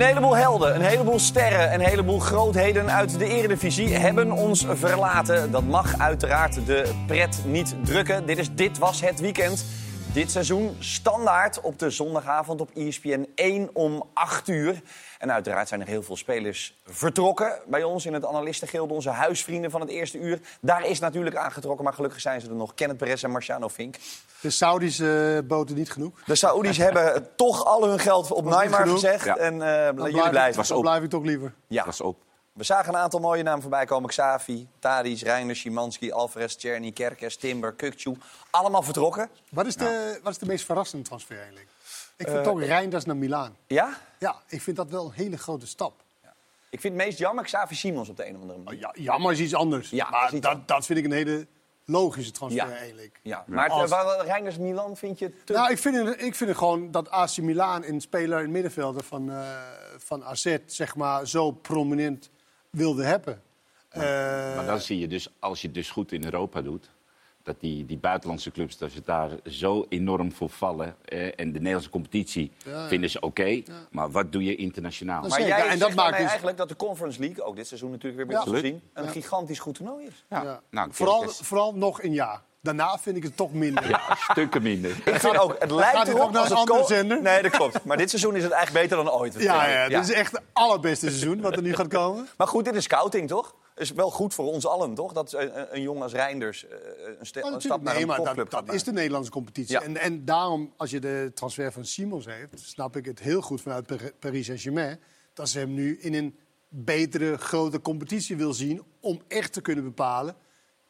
Een heleboel helden, een heleboel sterren, een heleboel grootheden uit de Eredivisie hebben ons verlaten. Dat mag uiteraard de pret niet drukken. Dit, is, dit was het weekend. Dit seizoen standaard op de zondagavond op ESPN 1 om 8 uur. En uiteraard zijn er heel veel spelers vertrokken bij ons in het Analistengilde. Onze huisvrienden van het eerste uur. Daar is natuurlijk aangetrokken, maar gelukkig zijn ze er nog. Kenneth Perez en Marciano Fink. De Saudis boten niet genoeg. De Saoedi's hebben toch al hun geld op Was Neymar gezegd. Ja. En eh, Dan jullie blijven. dan blijf ik toch liever. Ja. Dat is op. We zagen een aantal mooie namen voorbij komen. Xavi, Tadic, Reiner, Szymanski, Alvarez, Czerny, Kerkes, Timber, Kukcu. Allemaal vertrokken. Wat is de, wat is de meest verrassende transfer eigenlijk? Ik vind Eh, toch Reinders naar Milaan. Ja? Ja, ik vind dat wel een hele grote stap. Ik vind het meest jammer Xavi Simons op de een of andere Oh, manier. ja, jammer is iets anders. Ja, maar iets dat, dat vind ik een hele logische transfer Ja. eigenlijk. Ja. Maar het, Als- waar- Milan vind je te... Nou, ik vind, het, ik vind het gewoon dat AC Milan een speler in het middenvelder van, eh van AZ zeg maar, zo prominent wilde hebben. Eh, Maar dan zie je dus, als je het dus goed in Europa doet... dat die, die buitenlandse clubs dat ze daar zo enorm voor vallen. Eh, en de Nederlandse competitie Ja. vinden ze oké. Maar wat doe je internationaal? Dat maar jij En dat maakt dus- eigenlijk dat de Conference League, ook dit seizoen natuurlijk weer weer Ja. te zien, een gigantisch goed toernooi is. Ja. ja. Nou, vooral, vooral nog een jaar. Daarna vind ik het toch minder. Ja, stukken minder. Ik vind ook, het lijkt erop ook naar als een andere zender? Nee, dat klopt. Maar dit seizoen is het eigenlijk beter dan ooit. Ja, ja, dit is echt het allerbeste seizoen wat er nu gaat komen. Maar goed, dit is scouting, toch? is wel goed voor ons allen, toch? Dat een, een jongen als Reinders eh, een, ste- Oh, een stap naar nee, een maar topclub dat, gaat dat is de Nederlandse competitie. Ja. En, en daarom, als je de transfer van Simons heeft, snap ik het heel goed vanuit Paris Saint-Germain. Dat ze hem nu in een betere, grote competitie wil zien. Om echt te kunnen bepalen,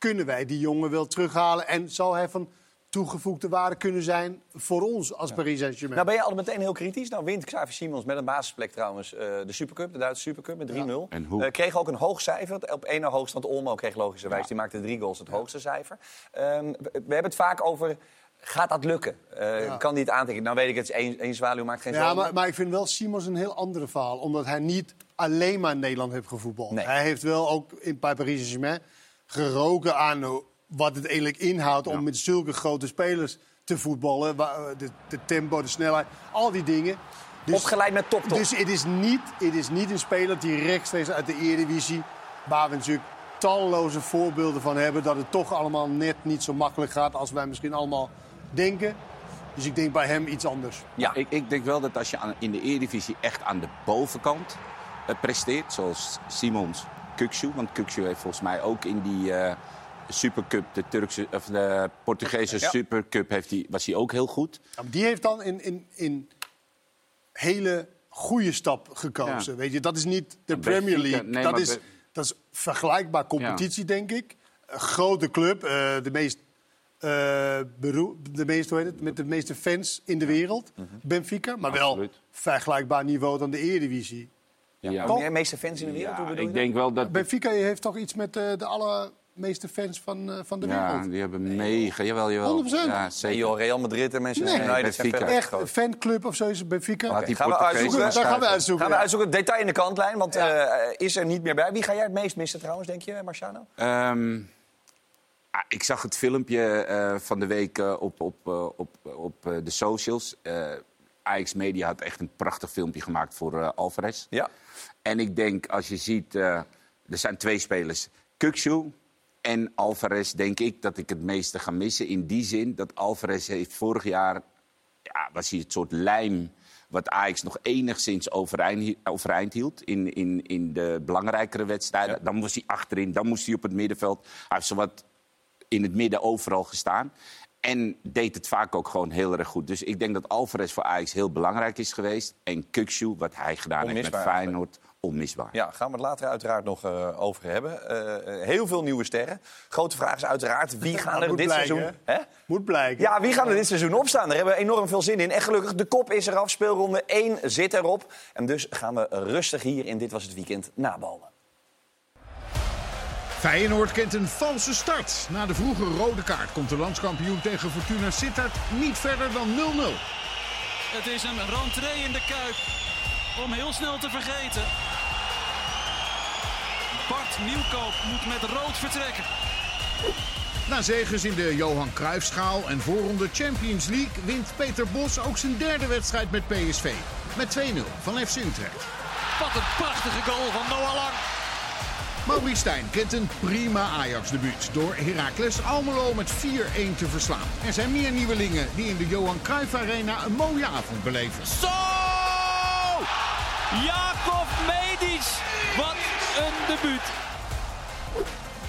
kunnen wij die jongen wel terughalen? En zal hij van toegevoegde waarde kunnen zijn voor ons als Paris Saint-Germain? Nou ben je al meteen heel kritisch. Nou wint Xavi Simons met een basisplek trouwens eh, de Supercup, de Duitse Supercup met 3-0. En hoe? Eh, kreeg ook een hoog cijfer. Op één na hoogst, want Olmo kreeg logischerwijs. Die maakte drie goals, het hoogste cijfer. Ehm, we we hebben het vaak over, gaat dat lukken? Eh, Ja. Kan die het aantikken? Nou weet ik het, is één, één zwaluw maakt geen Ja, maar, maar ik vind wel Simons een heel andere verhaal. Omdat hij niet alleen maar in Nederland heeft gevoetbald. Nee. Hij heeft wel ook in, bij Paris Saint-Germain geroken aan eh, wat het eigenlijk inhoudt... om met zulke grote spelers te voetballen. Eh, De, de tempo, de snelheid, al die dingen. Dus, Opgeleid met top top. dus het, is niet, het is niet een speler die rechtstreeks uit de Eredivisie... waar we natuurlijk talloze voorbeelden van hebben... dat het toch allemaal net niet zo makkelijk gaat als wij misschien allemaal denken. Dus ik denk bij hem iets anders. ja. Ik, ik denk wel dat als je aan- in de Eredivisie echt aan de bovenkant eh, presteert, zoals Simons, Kuksu, want Kuksu heeft volgens mij ook in die eh, Supercup, de Turkse of de Portugese Ja. Supercup, heeft hij, was hij ook heel goed. Ja, die heeft dan in, in, in hele goede stap gekozen. Ja. Weet je, dat is niet de Maar Premier Benfica- League. nee, dat, is, Be- dat is vergelijkbaar competitie, denk ik. Een grote club, eh, de meest. eh, de meest, hoe heet het, met de meeste fans in de wereld, Benfica. Maar wel vergelijkbaar niveau dan de Eredivisie. Ja, De meeste fans in de wereld, hoe ik dat? denk wel dat... Benfica heeft toch iets met eh, de allermeeste fans van, eh, van de Ja, wereld. die hebben mega, jawel, jawel. 100%. Ja, zeker. joh, Real Madrid en Manchester Nee, United zijn Benfica. verder Echt groot. een fanclub of zo is het Benfica. Die gaan we uitzoeken. Daar gaan we uitzoeken. Gaan we ja. uitzoeken. Detail in de kantlijn, want eh, is er niet meer bij. Wie ga jij het meest missen trouwens, denk je, Marciano? Ehm, ah, ik zag het filmpje eh, van de week op, op, eh, op, op eh, de socials. Ajax Media had echt een prachtig filmpje gemaakt voor eh, Alvarez. Ja. En ik denk, als je ziet, eh, er zijn twee spelers. Kuksu en Alvarez, denk ik dat ik het meeste ga missen. In die zin dat Alvarez heeft vorig jaar... Ja, was hij het soort lijm wat Ajax nog enigszins overeind, overeind hield... In, in, in de belangrijkere wedstrijden. Dan moest hij achterin, dan moest hij op het middenveld. Hij heeft zowat in het midden overal gestaan. En deed het vaak ook gewoon heel erg goed. Dus ik denk dat Alvarez voor Ajax heel belangrijk is geweest. En Kuksu, wat hij gedaan heeft met Feyenoord, onmisbaar. Ja, gaan we het later uiteraard nog eh, over hebben. Eh, heel veel nieuwe sterren. Grote vraag is uiteraard, wie gaan er dit blijken, seizoen... Hè? Moet blijken. Ja, wie gaan er dit seizoen opstaan? Daar hebben we enorm veel zin in. En gelukkig, de kop is eraf. Speelronde 1 zit erop. En dus gaan we rustig hier in Dit Was Het Weekend naballen. Feyenoord kent een valse start. Na de vroege rode kaart komt de landskampioen tegen Fortuna Sittard niet verder dan 0-0. Het is een rentree in de Kuip. Om heel snel te vergeten. Bart Nieuwkoop moet met rood vertrekken. Na zegens in de Johan Cruijffschaal en voorronde Champions League wint Peter Bos ook zijn derde wedstrijd met PSV. met 2-0 van FC Utrecht. Wat een prachtige goal van Noah Lang. Maurice Stijn kent een prima Ajax-debuut door Heracles Almelo met 4-1 te verslaan. Er zijn meer nieuwelingen die in de Johan Cruijff Arena een mooie avond beleven. Zo! Jacob Medic. Wat een debuut.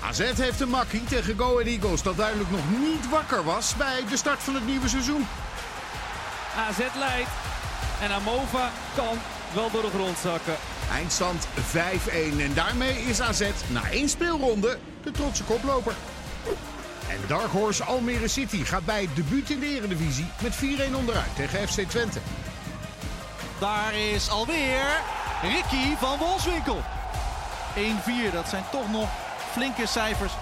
AZ heeft een makkie tegen Go Ahead Eagles dat duidelijk nog niet wakker was bij de start van het nieuwe seizoen. AZ leidt. En Amova kan wel door de grond zakken. Eindstand 5-1 en daarmee is AZ na één speelronde de trotse koploper. En Dark Horse Almere City gaat bij het debuut in de Eredivisie met 4-1 onderuit tegen FC Twente. Daar is alweer Ricky van Wolfswinkel. 1-4, dat zijn toch nog flinke cijfers.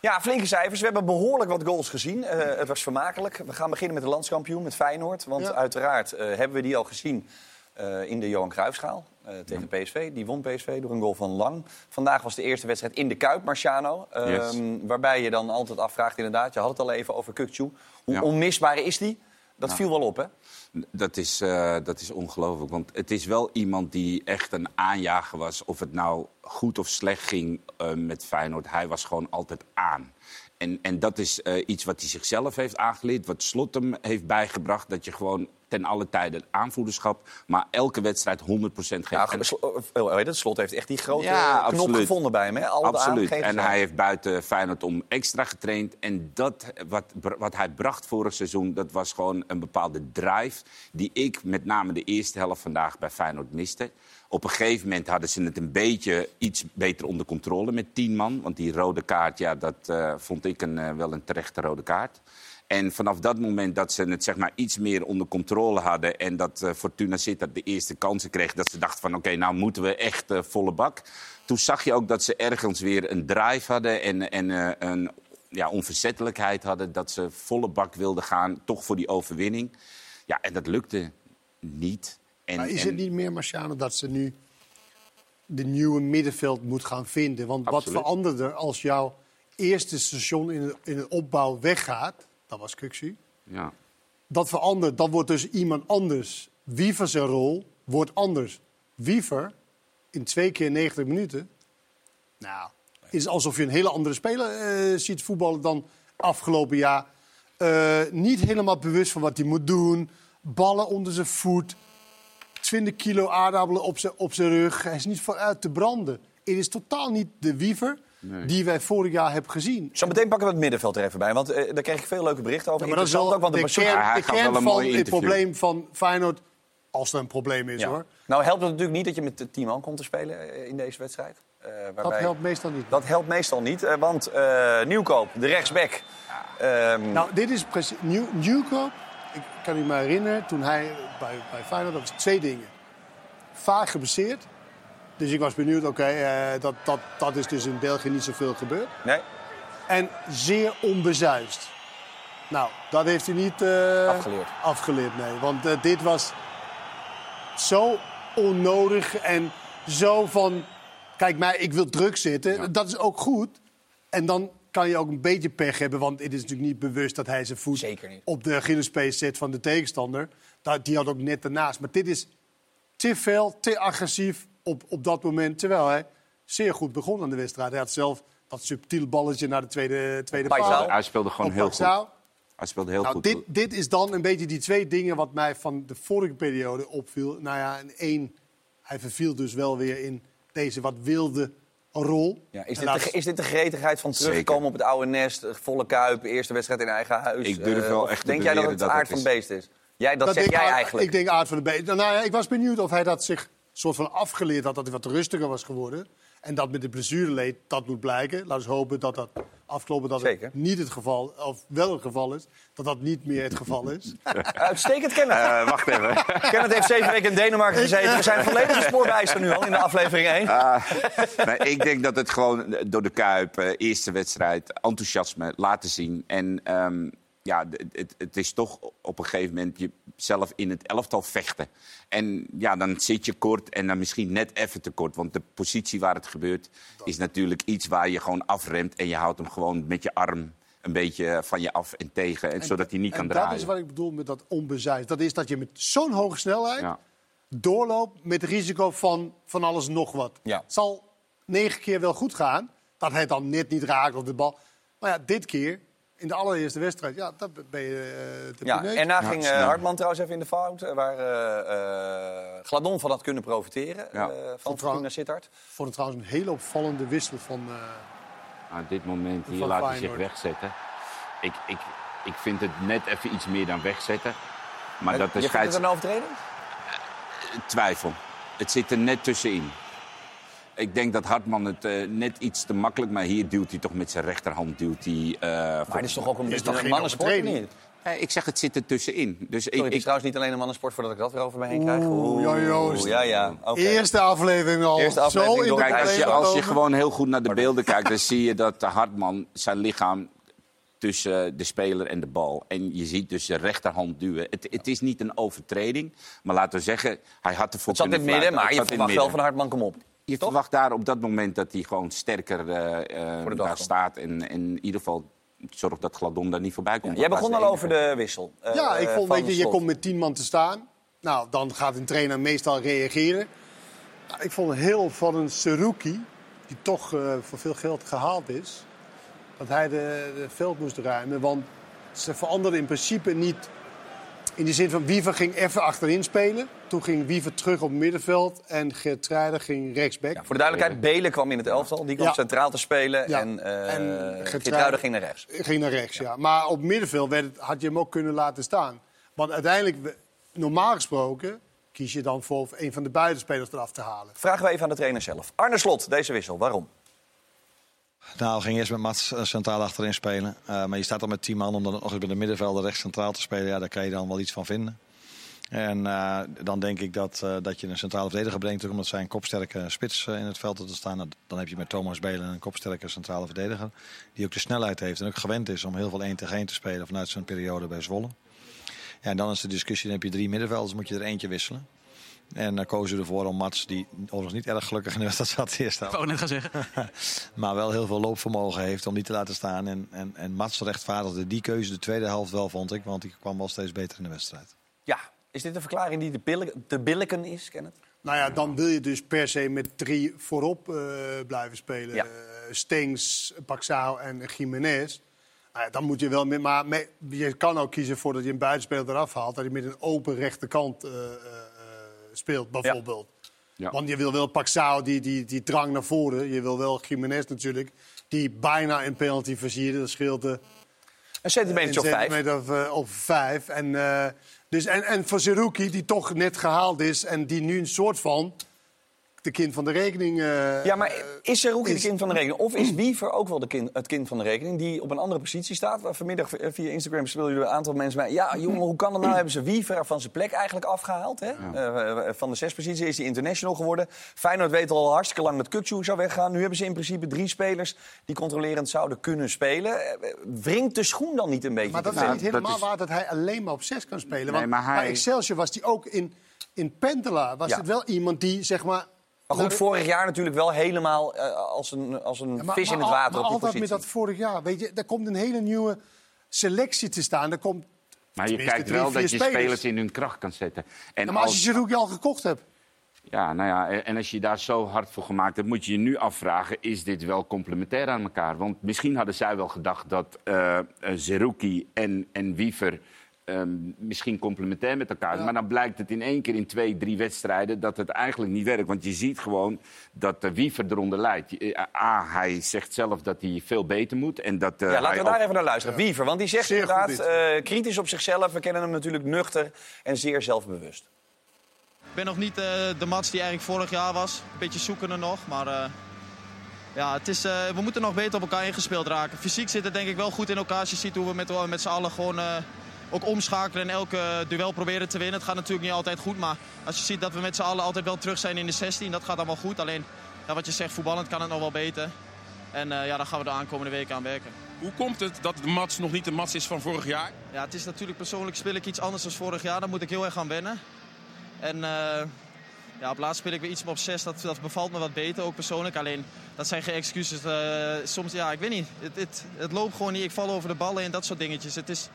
Ja, flinke cijfers. We hebben behoorlijk wat goals gezien. Eh, het was vermakelijk. We gaan beginnen met de landskampioen, met Feyenoord. Want Ja. uiteraard eh, hebben we die al gezien eh, in de Johan Cruijffschaal eh, tegen PSV. Die won PSV door een goal van Lang. Vandaag was de eerste wedstrijd in de Kuip, Marciano. Ehm, Yes. Waarbij je dan altijd afvraagt, inderdaad, je had het al even over Kukcu. Hoe Ja. onmisbaar is die? Dat viel wel op, hè? Dat is, eh, dat is ongelooflijk. Want het is wel iemand die echt een aanjager was. Of het nou goed of slecht ging met Feyenoord. Hij was gewoon altijd aan. En, en dat is iets wat hij zichzelf heeft aangeleerd. Wat Slot hem heeft bijgebracht. Dat je gewoon ten alle tijden aanvoederschap. Maar elke wedstrijd 100% geeft. Ja, En- eh, heet het? Slot heeft echt die grote Ja, knop absoluut. gevonden bij hem. Hè? Altijd Absoluut. En hij heeft buiten Feyenoord om extra getraind. En dat, wat, wat hij bracht vorig seizoen, dat was gewoon een bepaalde drive... die ik met name de eerste helft vandaag bij Feyenoord miste. Op een gegeven moment hadden ze het een beetje iets beter onder controle met tien man. Want die rode kaart, ja, dat eh, vond ik een, eh, wel een terechte rode kaart. En vanaf dat moment dat ze het zeg maar, iets meer onder controle hadden... en dat eh, Fortuna Sittard de eerste kansen kreeg... dat ze dachten van oké, nou moeten we echt eh, volle bak. Toen zag je ook dat ze ergens weer een drive hadden... en, en eh, een ja, onverzettelijkheid hadden, dat ze volle bak wilden gaan... toch voor die overwinning. Ja, en dat lukte niet. En, Maar is en- het niet meer, Marciano, dat ze nu de nieuwe middenveld moet gaan vinden? Want wat Absoluut. er als jouw eerste station in in de opbouw weggaat? Dat was Kuxu. Ja. Dat verandert, dan wordt dus iemand anders. Wiever zijn rol wordt anders. Wiever in twee keer 90 minuten. Nou, is alsof je een hele andere speler eh, ziet voetballen dan afgelopen jaar. Eh, niet helemaal bewust van wat hij moet doen. Ballen onder zijn voet. 20 kilo aardappelen op zijn, op zijn rug. Hij is niet vooruit te branden. Het is totaal niet de wiever die wij vorig jaar hebben gezien. Zo meteen pakken we het middenveld er even bij. Want eh, daar kreeg ik veel leuke berichten over. Ja, maar dat is wel ook, want de de kern, Ja, hij de gaf kern wel een van het probleem van Feyenoord. Als er een probleem is Ja. hoor. Nou helpt het natuurlijk niet dat je met de 10 man komt te spelen eh, in deze wedstrijd. Eh, Dat waarbij- helpt meestal niet. Dat helpt meestal niet, want eh, Nieuwkoop, de rechtsback. ehm, Nou, dit is precies. Nieuw, Nieuwkoop, ik kan me herinneren, toen hij bij, bij Feyenoord, dat was twee dingen. Vaak geblesseerd. Dus ik was benieuwd, oké, eh, dat, dat, dat is dus in België niet zoveel gebeurd. nee, En zeer onbezuist. Nou, dat heeft hij niet eh, Afgeleerd. afgeleerd, nee. Want eh, dit was zo onnodig en zo van... Kijk, mij, ik wil druk zitten. Dat is ook goed. En dan kan je ook een beetje pech hebben. Want het is natuurlijk niet bewust dat hij zijn voet op de Achillespees zet van de tegenstander. Die had ook net daarnaast. Maar dit is te veel, te agressief op, op dat moment. Terwijl hij zeer goed begon aan de wedstrijd. Hij had zelf dat subtiel balletje naar de tweede, tweede paal. Hij speelde gewoon Op heel goed. Hij speelde heel Nou, goed. dit, dit is dan een beetje die twee dingen wat mij van de vorige periode opviel. Nou ja, en één, hij verviel dus wel weer in deze wat wilde rol. ja, is, dit de, is dit de gretigheid van terugkomen Zeker. op het oude nest? eh, Volle kuip, eerste wedstrijd in eigen huis? Ik durf eh, wel echt te Denk jij dat het dat aard het van beest is? Jij, dat, zeg denk jij Aard- eigenlijk. Ik denk aard van de beest. Nou ja, ik was benieuwd of hij dat zich soort van afgeleerd had, dat hij wat rustiger was geworden. En dat met de blessure leed, dat moet blijken. Laten we hopen dat dat afkloppen dat Zeker. het niet het geval, of wel het geval is. Dat dat niet meer het geval is. Uitstekend, Kenneth. Eh, wacht even. Kenneth heeft zeven weken in Denemarken gezeten. We zijn volledig gespoordijster nu al in de aflevering 1. Ah, nee, ik denk dat het gewoon door de Kuip, eh, eerste wedstrijd, enthousiasme laten zien. En ehm, ja, het, het is toch op een gegeven moment jezelf in het elftal vechten. En ja, dan zit je kort en dan misschien net even te kort. Want de positie waar het gebeurt is natuurlijk iets waar je gewoon afremt. En je houdt hem gewoon met je arm een beetje van je af en tegen, en, zodat hij niet kan en draaien. dat is wat ik bedoel met dat onbezuid. Dat is dat je met zo'n hoge snelheid Ja. doorloopt met risico van van alles nog wat. Ja. Het zal negen keer wel goed gaan. Dat hij dan net niet raakt op de bal. Maar ja, dit keer, in de allereerste wedstrijd, ja, dat ben je te Ja, pineut. en daar Ja, ging eh. Hartman trouwens even in de fout. eh, Waar eh, eh, Gladon van had kunnen profiteren. Ja. eh, van. Fortuna Sittard. Ik vond het trouwens een hele opvallende wissel van... eh, Aan dit moment hier laat hij zich wegzetten. Ik, ik, ik vind het net even iets meer dan wegzetten. Maar dat de Je vindt het scheids... een overtreding? Twijfel. Het zit er net tussenin. Ik denk dat Hartman het eh, net iets te makkelijk... maar hier duwt hij toch met zijn rechterhand... Duwt hij, eh, Maar het is toch ook een Is beetje toch een geen mannensport, niet? Eh, ik zeg, het zit er tussenin. Dus Sorry, ik, het is ik, trouwens niet alleen een mannensport voordat ik dat weer over me heen krijg. Oeh, ja, Joost. ja, ja. oké. Eerste aflevering al. Eerste aflevering Zo in door. de Kijk, als je, als je gewoon heel goed naar de beelden kijkt... dan zie je dat de Hartman zijn lichaam tussen de speler en de bal. En je ziet dus de rechterhand duwen. Het, het is niet een overtreding, maar laten we zeggen... hij had ervoor Het zat in het kunnen midden, maar Het je verwacht het wel van Hartman, kom op. Je Toch? verwacht daar op dat moment dat hij gewoon sterker eh, eh, daar komt. staat. En, en in ieder geval zorgt dat Gladon daar niet voorbij komt. Jij begon al enige. over de wissel. eh, Ja, ik vond, weet je, je komt met tien man te staan. Nou, dan gaat een trainer meestal reageren. Nou, ik vond heel van een Seruki, die toch eh, voor veel geld gehaald is, dat hij de, de veld moest ruimen. Want ze veranderden in principe niet in de zin van Wiever ging even achterin spelen. Toen ging Wiever terug op middenveld en Geertruiden ging rechtsback. Ja, voor de duidelijkheid, Belen kwam in het elftal. Die kwam Ja. centraal te spelen. Ja. En, eh En Geertruiden Geertruiden- ging naar rechts. Ging naar rechts, ja. Maar op middenveld werd het, had je hem ook kunnen laten staan. Want uiteindelijk, normaal gesproken, kies je dan voor een van de buitenspelers eraf te halen. Vragen we even aan de trainer zelf. Arne Slot, deze wissel. Waarom? Nou, we gingen eerst met Mats eh, centraal achterin spelen. Eh, maar je staat al met 10 man om dan nog eens bij de middenvelder rechts centraal te spelen. Ja, daar kan je dan wel iets van vinden. En eh, dan denk ik dat, dat je een centrale verdediger brengt, omdat zij een kopsterke spits in het veld te staan. Nou, Dan heb je met Thomas Belen een kopsterke centrale verdediger. Die ook de snelheid heeft en ook gewend is om heel veel 1 tegen 1 te spelen vanuit zijn periode bij Zwolle. Ja, en dan is de discussie, dan heb je drie middenvelders, moet je er eentje wisselen. En dan kozen we ervoor om Mats, die overigens niet erg gelukkig in de wedstrijd zat, de eerste Ik net gaan zeggen. maar wel heel veel loopvermogen heeft om die te laten staan. En, en, en Mats rechtvaardigde die keuze de tweede helft wel, vond ik. Want die kwam wel steeds beter in de wedstrijd. Ja, is dit een verklaring die te, billi- te billiken is, Kenneth? Nou ja, dan wil je dus per se met drie voorop eh, blijven spelen. Ja. Eh, Stengs, Paxao en Jiménez. Nou ja, dan moet je wel met, maar met- je kan ook kiezen voor dat je een buitenspeler eraf haalt. Dat je met een open rechterkant eh, eh, eh, speelt, bijvoorbeeld. Ja. Want je wil wel Paxao, die, die, die drang naar voren. Je wil wel Jiménez natuurlijk, die bijna een penalty versierde. Dat scheelt eh, Een centimeter of een vijf. centimeter of, eh, of vijf. En, eh, dus, en, en voor Zerouki, die toch net gehaald is... en die nu een soort van de kind van de rekening... eh, Ja, maar is er ook de is- kind van de rekening? Of is Wiever ook wel de kind, het kind van de rekening... die op een andere positie staat? Vanmiddag eh, via Instagram speelden jullie een aantal mensen bij. Ja, jongen, hoe kan dat nou? Hebben ze Wiever van zijn plek eigenlijk afgehaald? Hè? Eh, van de zes positie is hij international geworden. Feyenoord weet al hartstikke lang dat Kukcu zou weggaan. Nu hebben ze in principe drie spelers die controlerend zouden kunnen spelen. Eh, Wringt de schoen dan niet een beetje? Maar dat is niet dat helemaal is- waar dat hij alleen maar op zes kan spelen. Nee, Want maar hij- bij Excelsior was hij ook in, in Pentela. Was Ja. het wel iemand die, zeg maar... Maar goed, vorig jaar natuurlijk wel helemaal eh, als een, als een Ja, maar- vis in maar het water maar op die altijd positie. met dat vorig jaar. Weet je, daar komt een hele nieuwe selectie te staan. Er komt, Maar je kijkt drie, wel dat je spelers. spelers in hun kracht kan zetten. En Ja, maar als je Zerouki al gekocht hebt... Ja, nou ja, en- als je daar zo hard voor gemaakt hebt, moet je je nu afvragen: is dit wel complementair aan elkaar? Want misschien hadden zij wel gedacht dat eh eh, Zerouki en, en Wiever ehm, misschien complementair met elkaar. Maar dan blijkt het in één keer in twee, drie wedstrijden dat het eigenlijk niet werkt. Want je ziet gewoon dat de Wiever eronder leidt. Eh, A, hij zegt zelf dat hij veel beter moet. En dat, eh, Ja, laten we daar ook- even naar luisteren. Wiever, want die zegt Zeer inderdaad eh, kritisch op zichzelf. We kennen hem natuurlijk nuchter en zeer zelfbewust. Ik ben nog niet eh, de Mats die eigenlijk vorig jaar was. Een beetje zoekende nog, maar eh, ja, het is, eh, we moeten nog beter op elkaar ingespeeld raken. Fysiek zit het denk ik wel goed in elkaar. Als je ziet hoe we met, met z'n allen gewoon eh, ook omschakelen en elke duel proberen te winnen. Het gaat natuurlijk niet altijd goed, maar als je ziet dat we met z'n allen altijd wel terug zijn in de 16, dat gaat wel goed. Alleen, ja, wat je zegt, voetballend kan het nog wel beter. En eh, ja, daar gaan we de aankomende weken aan werken. Hoe komt het dat de Mats nog niet de Mats is van vorig jaar? Ja, het is natuurlijk persoonlijk speel ik iets anders dan vorig jaar. Daar moet ik heel erg aan wennen. En eh, Ja, op laatst speel ik weer iets meer op 6. Dat, dat bevalt me wat beter, ook persoonlijk. Alleen, dat zijn geen excuses. Eh, soms, ja, ik weet niet. Het, het, het loopt gewoon niet. Ik val over de ballen en dat soort dingetjes. Het is,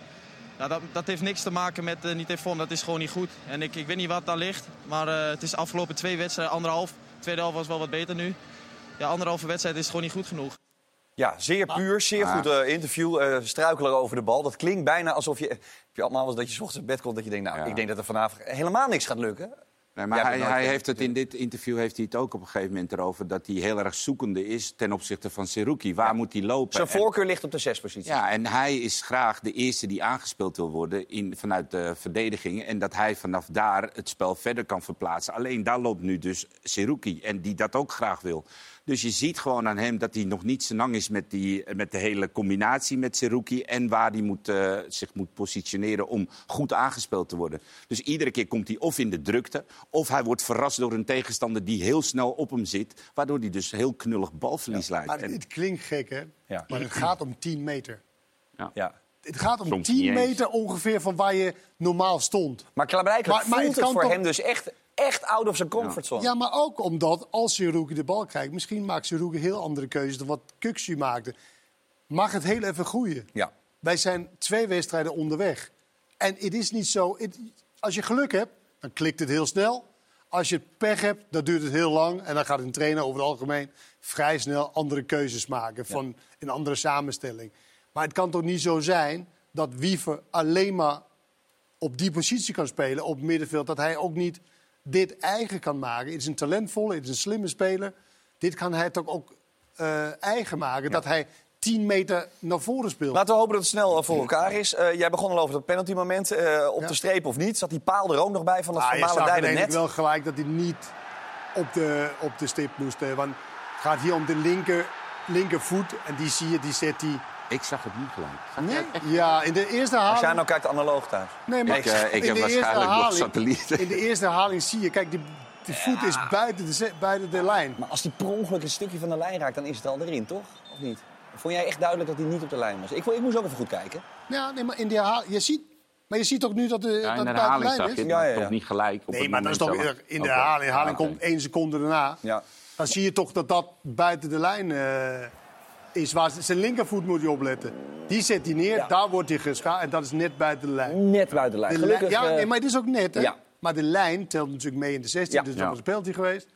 ja, dat, dat heeft niks te maken met eh, niet in vorm. Dat is gewoon niet goed. En ik, ik weet niet wat daar ligt. Maar eh, het is de afgelopen twee wedstrijden, anderhalf. Tweede helft was wel wat beter nu. Ja, anderhalve wedstrijd is gewoon niet goed genoeg. Ja, zeer puur, zeer goed eh, interview. eh struikelen over de bal. Dat klinkt bijna alsof je... Heb je allemaal wel dat je 's ochtends in bed komt dat je denkt... nou, Ja. ik denk dat er vanavond helemaal niks gaat lukken. Nee, maar hij, hij heeft het in dit interview heeft hij het ook op een gegeven moment erover dat hij heel erg zoekende is ten opzichte van Seruki. Waar moet hij lopen? Zijn En- voorkeur ligt op de zespositie. Ja, en hij is graag de eerste die aangespeeld wil worden in, vanuit de verdediging. En dat hij vanaf daar het spel verder kan verplaatsen. Alleen daar loopt nu dus Seruki en die dat ook graag wil. Dus je ziet gewoon aan hem dat hij nog niet zo lang is met, die, met de hele combinatie met Seruki. En waar hij moet, eh, zich moet positioneren om goed aangespeeld te worden. Dus iedere keer komt hij of in de drukte. Of hij wordt verrast door een tegenstander die heel snel op hem zit. Waardoor hij dus heel knullig balverlies leidt. Maar En- het klinkt gek, hè? Ja. Maar het gaat om 10 meter. Ja. Het gaat om Soms 10 niet eens. meter ongeveer van waar je normaal stond. Maar klaarblijkelijk Maar- maar voelt het het kan voor toch- hem dus echt, echt out of zijn comfortzone. Ja, maar ook omdat als Seruki de bal krijgt... misschien maakt Seruki heel andere keuzes dan wat Kuxu maakte. Mag het heel even groeien. Ja. Wij zijn twee wedstrijden onderweg. En het is niet zo... het- als je geluk hebt, dan klikt het heel snel. Als je pech hebt, dan duurt het heel lang. En dan gaat een trainer over het algemeen vrij snel andere keuzes maken. Van een andere samenstelling. Maar het kan toch niet zo zijn dat Wiever alleen maar op die positie kan spelen, op het middenveld, dat hij ook niet dit eigen kan maken. Het is een talentvolle, het is een slimme speler. Dit kan hij toch ook eh, eigen maken, dat hij 10 meter naar voren speelt. Laten we hopen dat het snel eh, voor elkaar is. Eh, jij begon al over dat penaltymoment. eh op Ja. de streep of niet. Zat die paal er ook nog bij van dat Ah, zag dijden uiteindelijk net? wel gelijk dat hij niet op de, op de stip moest. Want het gaat hier om de linker, linkervoet. En die zie je, die zet hij... Ik zag het niet gelijk. Nee? Ja, in de eerste Als jij nou kijkt analoog thuis. Nee, maar Ik, eh, ik in heb de eerste waarschijnlijk nog satellieten. In de eerste haling zie je, kijk, die, die voet is buiten de, ze- buiten de lijn. Maar als die per ongeluk een stukje van de lijn raakt, dan is het al erin, toch? Of niet? Vond jij echt duidelijk dat hij niet op de lijn was? Ik, ik moest ook even goed kijken. Ja, nee, maar in die herhaling... Je ziet, maar je ziet toch nu dat, de, Ja, dat de buiten de herhaling lijn zag is? je Ja, ja, ja. toch niet gelijk. Op Nee, het maar dat is toch in de herhaling. De herhaling Oké. komt één seconde daarna. Ja. Dan zie je toch dat dat buiten de lijn eh, is. Waar zijn linkervoet moet je opletten. Die zet hij neer, Ja. daar wordt hij geschaad. En dat is net buiten de lijn. Net buiten de lijn. De Gelukkig, lijn- ja, eh, nee, maar het is ook net. Hè? ja. Maar de lijn telt natuurlijk mee in de 16, Ja. dus dat Ja. was een penalty geweest.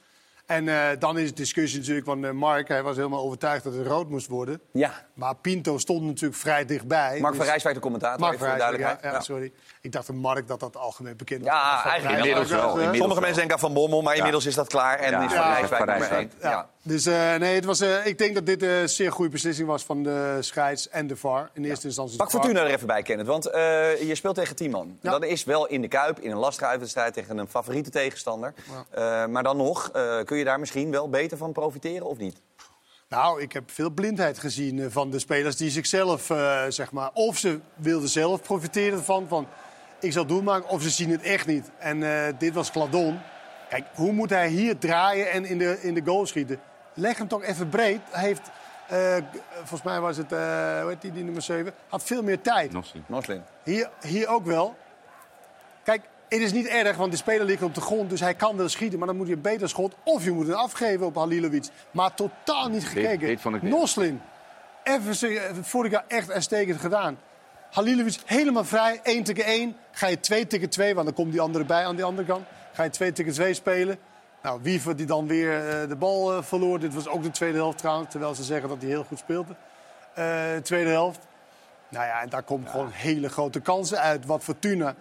En eh, dan is de discussie natuurlijk van eh, Mark. Hij was helemaal overtuigd dat het rood moest worden. Ja. Maar Pinto stond natuurlijk vrij dichtbij. Mark dus- van Rijswijk, de commentator, Mark even voor duidelijkheid. ja, ja, sorry. Ik dacht dat Mark dat dat algemeen bekend was. Ja, Van eigenlijk inmiddels wel, eh, inmiddels. Sommige mensen denken aan Van Bommel, maar inmiddels is dat klaar. En Ja, is Van ja, Rijswijk Van Rijswijk. Ja. Ja. Dus eh, nee, het was, eh, ik denk dat dit een zeer goede beslissing was van de scheids en de VAR. In eerste instantie. Pak. Fortuna er even bij, Kenneth. Want eh, je speelt tegen tien man. Ja. Dat is wel in de Kuip, in een lastige uitwedstrijd tegen een favoriete tegenstander. Eh, maar dan nog, eh, kun je daar misschien wel beter van profiteren of niet? Nou, ik heb veel blindheid gezien eh, van de spelers die zichzelf, eh, zeg maar... Of ze wilden zelf profiteren ervan, van ik zal doen maken, of ze zien het echt niet. En eh, dit was Gladon. Kijk, hoe moet hij hier draaien en in de, in de goal schieten? Leg hem toch even breed. Hij heeft, eh, volgens mij was het, eh hoe heet die, die nummer 7, had veel meer tijd. Noslin. Hier, hier ook wel. Kijk, het is niet erg, want de speler ligt op de grond, dus hij kan wel schieten. Maar dan moet je een beter schot of je moet een afgeven op Halilovic. Maar totaal niet gekeken. Noslin, even vorig jaar echt uitstekend gedaan. Halilovic helemaal vrij, 1 tegen 1. Ga je 2 tegen 2, want dan komt die andere bij aan die andere kant. Ga je 2 tegen 2 spelen. Nou, Wiever die dan weer eh, de bal eh, verloor. Dit was ook de tweede helft trouwens, terwijl ze zeggen dat hij heel goed speelde. Eh, tweede helft. Nou ja, en daar komen gewoon hele grote kansen uit. Wat Fortuna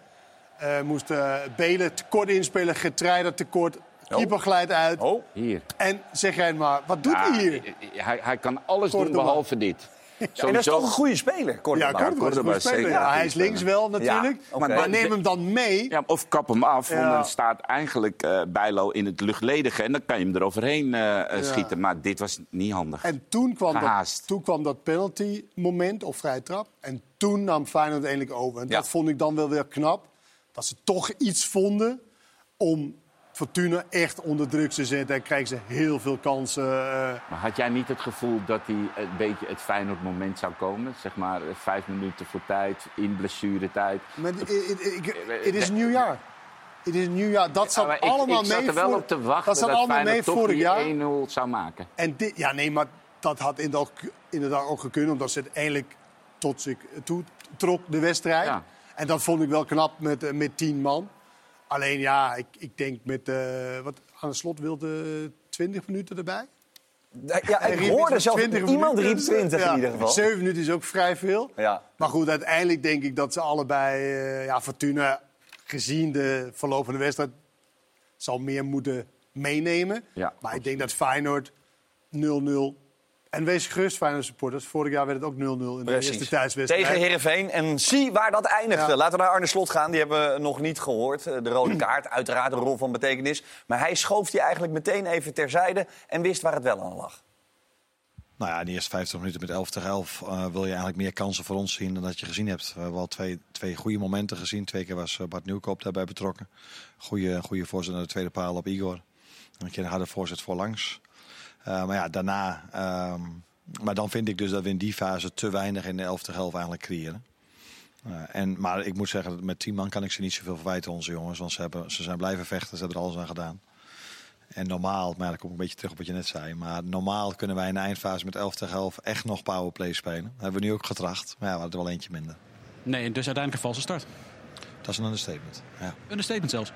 eh moest eh, Belen tekort inspelen, Getreider tekort. Keeper glijdt uit. Oh, Hier. En zeg jij maar, wat doet Ja, hij hier? Hij, hij kan alles doen behalve dit. en dat is toch een goede speler, Cordoba. Ja, Cordoba is een Cordoba goede is speler. zeker Ja, hij is links wel natuurlijk. Ja, maar, neem hem dan mee. Ja, of kap hem af, want dan staat eigenlijk eh Bijlo in het luchtledige... en dan kan je hem eroverheen eh, eh, schieten. Maar dit was niet handig. En toen kwam, dat, toen kwam dat penalty moment of vrije trap. En toen nam Feyenoord eindelijk over. En Ja. dat vond ik dan wel weer knap. Dat ze toch iets vonden om Fortuna echt onder druk te zetten. En kregen ze heel veel kansen. eh, Maar had jij niet het gevoel dat hij een beetje het Feyenoord moment zou komen? Zeg maar eh, vijf minuten voor tijd, in blessuretijd. Maar het- ik- is een nieuw jaar. Het is nu, ja, dat zat Ja, ik, allemaal ik zat mee er wel voor- op te wachten dat zat dat, allemaal mee vorig jaar. 1-0 zou maken. En dit, ja, nee, maar dat had inderdaad, inderdaad ook gekund, omdat ze het eindelijk tot zich toe trok, de wedstrijd. Ja. En dat vond ik wel knap met, eh, met tien man. Alleen ja, ik, ik denk met, eh, wat aan de slot wilde 20 minuten erbij. Ja, ik hoorde zelfs 20 iemand riep minuten. 20 Ja, in ieder geval. 7 minuten is ook vrij veel. Ja. Maar goed, uiteindelijk denk ik dat ze allebei... eh, ja, Fortuna, gezien de verloop van de wedstrijd... zal meer moeten meenemen. Ja, maar ik denk dat Feyenoord 0-0... En wees gerust, Feyenoord supporters. Vorig jaar werd het ook 0-0 in de Precies. eerste thuiswedstrijd. Tegen Herenveen. En zie waar dat eindigde. Ja. Laten we naar Arne Slot gaan. Die hebben we nog niet gehoord. Eh, De rode kaart, uiteraard een rol van betekenis. Maar hij schoof die eigenlijk meteen even terzijde en wist waar het wel aan lag. Nou ja, in de eerste 50 minuten met 11 tegen 11 eh, wil je eigenlijk meer kansen voor ons zien dan dat je gezien hebt. We hebben al twee, twee goede momenten gezien. Twee keer was eh, Bart Nieuwkoop daarbij betrokken. Goede, goede voorzet naar de tweede paal op Igor. Een keer een harde voorzet voorlangs. Eh maar ja, daarna... ehm, maar dan vind ik dus dat we in die fase te weinig in de 11 tegen 11 eigenlijk creëren. Eh, en, maar ik moet zeggen, met 10 man kan ik ze niet zoveel verwijten, onze jongens. Want ze, hebben, ze zijn blijven vechten, ze hebben er alles aan gedaan. En normaal, maar dan kom ik een beetje terug op wat je net zei. Maar normaal kunnen wij in de eindfase met 11 tegen 11 echt nog powerplay spelen. Dat hebben we nu ook getracht. Maar ja, we hadden er wel eentje minder. Nee, dus uiteindelijk een valse start. Dat is een understatement. Ja. Understatement zelfs.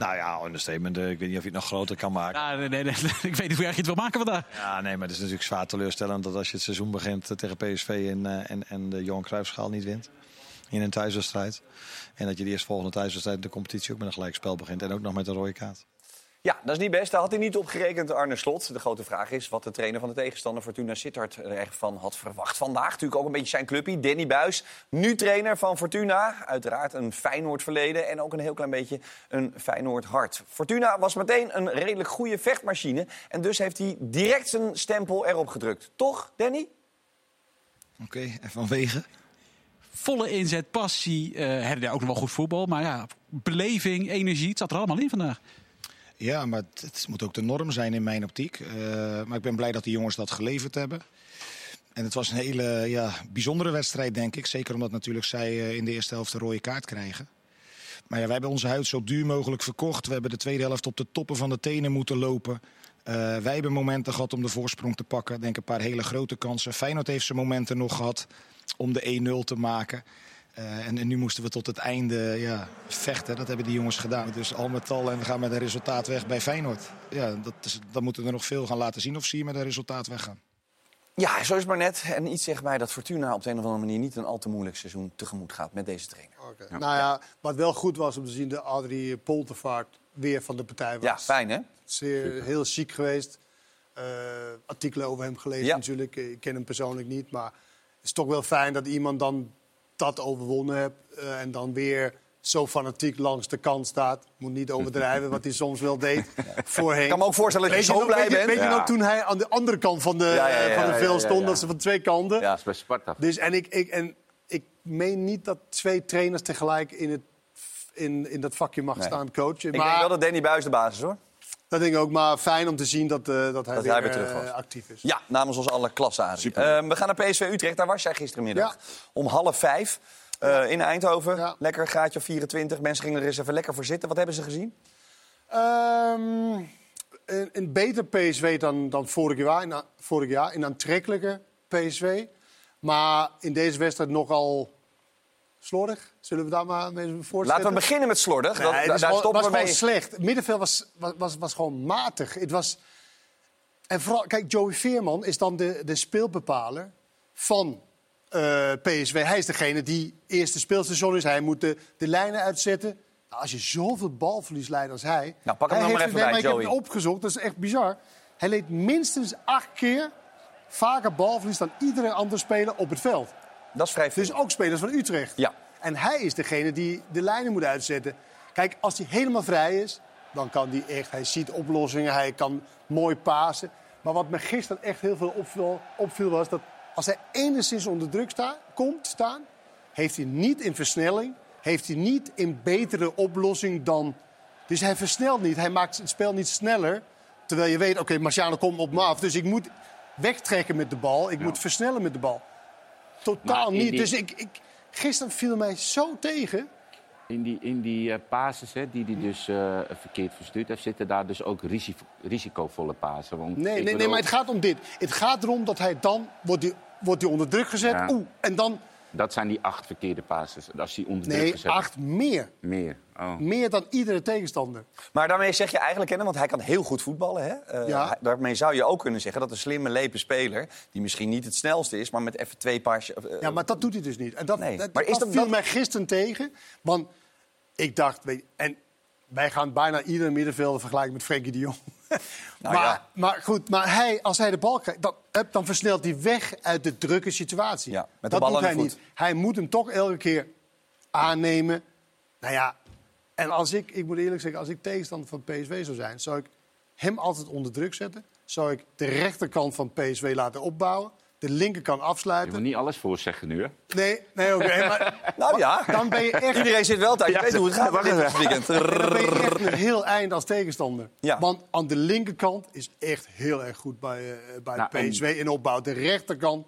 Nou ja, understatement. eh, Ik weet niet of je het nog groter kan maken. Ja, nee, nee, nee, ik weet niet hoe erg je het wil maken vandaag. Ja, nee, maar het is natuurlijk zwaar teleurstellend dat als je het seizoen begint eh, tegen PSV en, eh, en, en de Johan Cruijffschaal niet wint. In een thuiswedstrijd. En dat je de eerstvolgende thuiswedstrijd in de competitie ook met een gelijkspel begint. En ook nog met een rode kaart. Ja, dat is niet best. Daar had hij niet op gerekend, Arne Slot. De grote vraag is wat de trainer van de tegenstander Fortuna Sittard er echt van had verwacht. Vandaag natuurlijk ook een beetje zijn clubje, Danny Buis. Nu trainer van Fortuna. Uiteraard een Feyenoord verleden en ook een heel klein beetje een Feyenoord hart. Fortuna was meteen een redelijk goede vechtmachine. En dus heeft hij direct zijn stempel erop gedrukt. Toch, Danny? Oké, en vanwege? Volle inzet, passie. eh hebben daar ook nog wel goed voetbal. Maar ja, beleving, energie. Het zat er allemaal in vandaag. Ja, maar het, moet ook de norm zijn in mijn optiek. Eh, maar ik ben blij dat die jongens dat geleverd hebben. En het was een hele ja, bijzondere wedstrijd, denk ik. Zeker omdat natuurlijk zij eh, in de eerste helft een rode kaart krijgen. Maar ja, wij hebben onze huid zo duur mogelijk verkocht. We hebben de tweede helft op de toppen van de tenen moeten lopen. Eh, wij hebben momenten gehad om de voorsprong te pakken. Denk een paar hele grote kansen. Feyenoord heeft zijn momenten nog gehad om de 1-0 te maken. Eh, en, en nu moesten we tot het einde ja, vechten. Dat hebben die jongens gedaan. Dus al met al en we gaan met een resultaat weg bij Feyenoord. Ja, dat is, dan moeten we nog veel gaan laten zien of zie je met een resultaat weggaan. Ja, zo is het maar net. En iets zegt mij dat Fortuna op de een of andere manier niet een al te moeilijk seizoen tegemoet gaat met deze trainer. Oké. Nou ja, wat wel goed was om te zien, de Adrie Poltervaart weer van de partij was. Ja, fijn hè? Zeer, heel chic geweest. Eh, artikelen over hem gelezen Ja. natuurlijk. Ik ken hem persoonlijk niet. Maar het is toch wel fijn dat iemand dan dat overwonnen hebt. eh, en dan weer zo fanatiek langs de kant staat. Moet niet overdrijven wat hij soms wel deed voorheen. Ik kan me ook voorstellen dat je zo nog- blij bent. Weet je Ja. nog toen hij aan de andere kant van de, Ja, ja, ja, van de ja, stond? Dat ze van twee kanten. Ja. Dat is bij Sparta. Dus, en, ik, ik, en ik meen niet dat twee trainers tegelijk in, het, in, in dat vakje mag Nee. staan coachen. Ik maar denk wel dat Danny Buis de basis is hoor. Dat denk ik ook. Maar fijn om te zien dat, eh, dat hij Dat weer, hij weer terug eh, was. actief is. Ja, namens ons alle klasse, Adrie. Eh, we gaan naar PSV Utrecht. Daar was jij gisterenmiddag. Ja. Om half vijf eh, in Eindhoven. Ja. Lekker graadje of 24. Mensen gingen er eens even lekker voor zitten. Wat hebben ze gezien? Ehm, een, een beter PSV dan, dan vorig, jaar, een, vorig jaar. Een aantrekkelijke PSV. Maar in deze wedstrijd nogal slordig. Zullen we daar maar mee voorstellen? Laten we beginnen met slordig. Nee, Dat- daar gewoon- stoppen was we mee. gewoon slecht. Het middenveld was, was, was, was gewoon matig. Het was... En vooral, kijk, Joey Veerman is dan de, de speelbepaler van eh, PSV. Hij is degene die eerste speelstation is. Hij moet de, de lijnen uitzetten. Nou, als je zoveel balverlies leidt als hij... Nou, pak hem hij dan maar heeft- even bij, maar Ik heb Joey. het opgezocht, dat is echt bizar. Hij leed minstens acht keer vaker balverlies dan iedere andere speler op het veld. Dat is vrij veel. Dus ook spelers van Utrecht. Ja. En hij is degene die de lijnen moet uitzetten. Kijk, als hij helemaal vrij is, dan kan hij echt... Hij ziet oplossingen, hij kan mooi pasen. Maar wat me gisteren echt heel veel opviel, opviel was... dat als hij enigszins onder druk sta, komt staan... heeft hij niet in versnelling, heeft hij niet in betere oplossing dan... Dus hij versnelt niet, hij maakt het spel niet sneller... terwijl je weet, oké, Marciano komt op me af... dus ik moet wegtrekken met de bal, ik moet versnellen met de bal. Totaal niet. die- Dus ik, ik, gisteren viel mij zo tegen. In die, in die eh, basis hè, die hij dus eh, verkeerd verstuurt heeft, zitten daar dus ook risi- risicovolle pasen. Nee, nee, nee, maar het gaat om dit. Het gaat erom dat hij dan wordt hij, wordt hij onder druk gezet. Ja. Oeh, en dan Dat zijn die acht verkeerde pases. Als hij onder nee, gezet acht meer. Meer. Oh. Meer dan iedere tegenstander. Maar daarmee zeg je eigenlijk, kennen, want hij kan heel goed voetballen. Hè? Eh, Ja. daarmee zou je ook kunnen zeggen dat een slimme, lepe speler... die misschien niet het snelste is, maar met even twee paars... eh, Ja, maar dat doet hij dus niet. En dat, Nee, dat, maar is dat dat- viel dat- mij gisteren tegen. Want ik dacht, weet je, en wij gaan bijna iedere middenvelder vergelijken met Frenkie de Jong. Nou maar, ja. maar goed, maar hij, als hij de bal krijgt, dan, dan versnelt hij weg uit de drukke situatie. Ja, met de dat bal doet hij niet. Hij moet hem toch elke keer aannemen. Nou ja, en als ik, ik moet eerlijk zeggen, als ik tegenstander van PSV zou zijn, zou ik hem altijd onder druk zetten. Zou ik de rechterkant van PSV laten opbouwen, de linkerkant Je afsluiten. moet niet alles voorzeggen nu, hè? Nee, nee, oké. maar Nou ja, dan ben je echt, iedereen zit wel thuis. Je weet hoe het gaat wacht dit even. weekend. dan ben je echt een heel eind als tegenstander. Ja. Want aan de linkerkant is echt heel erg goed bij, eh, bij Nou, en- PSV in opbouw. De rechterkant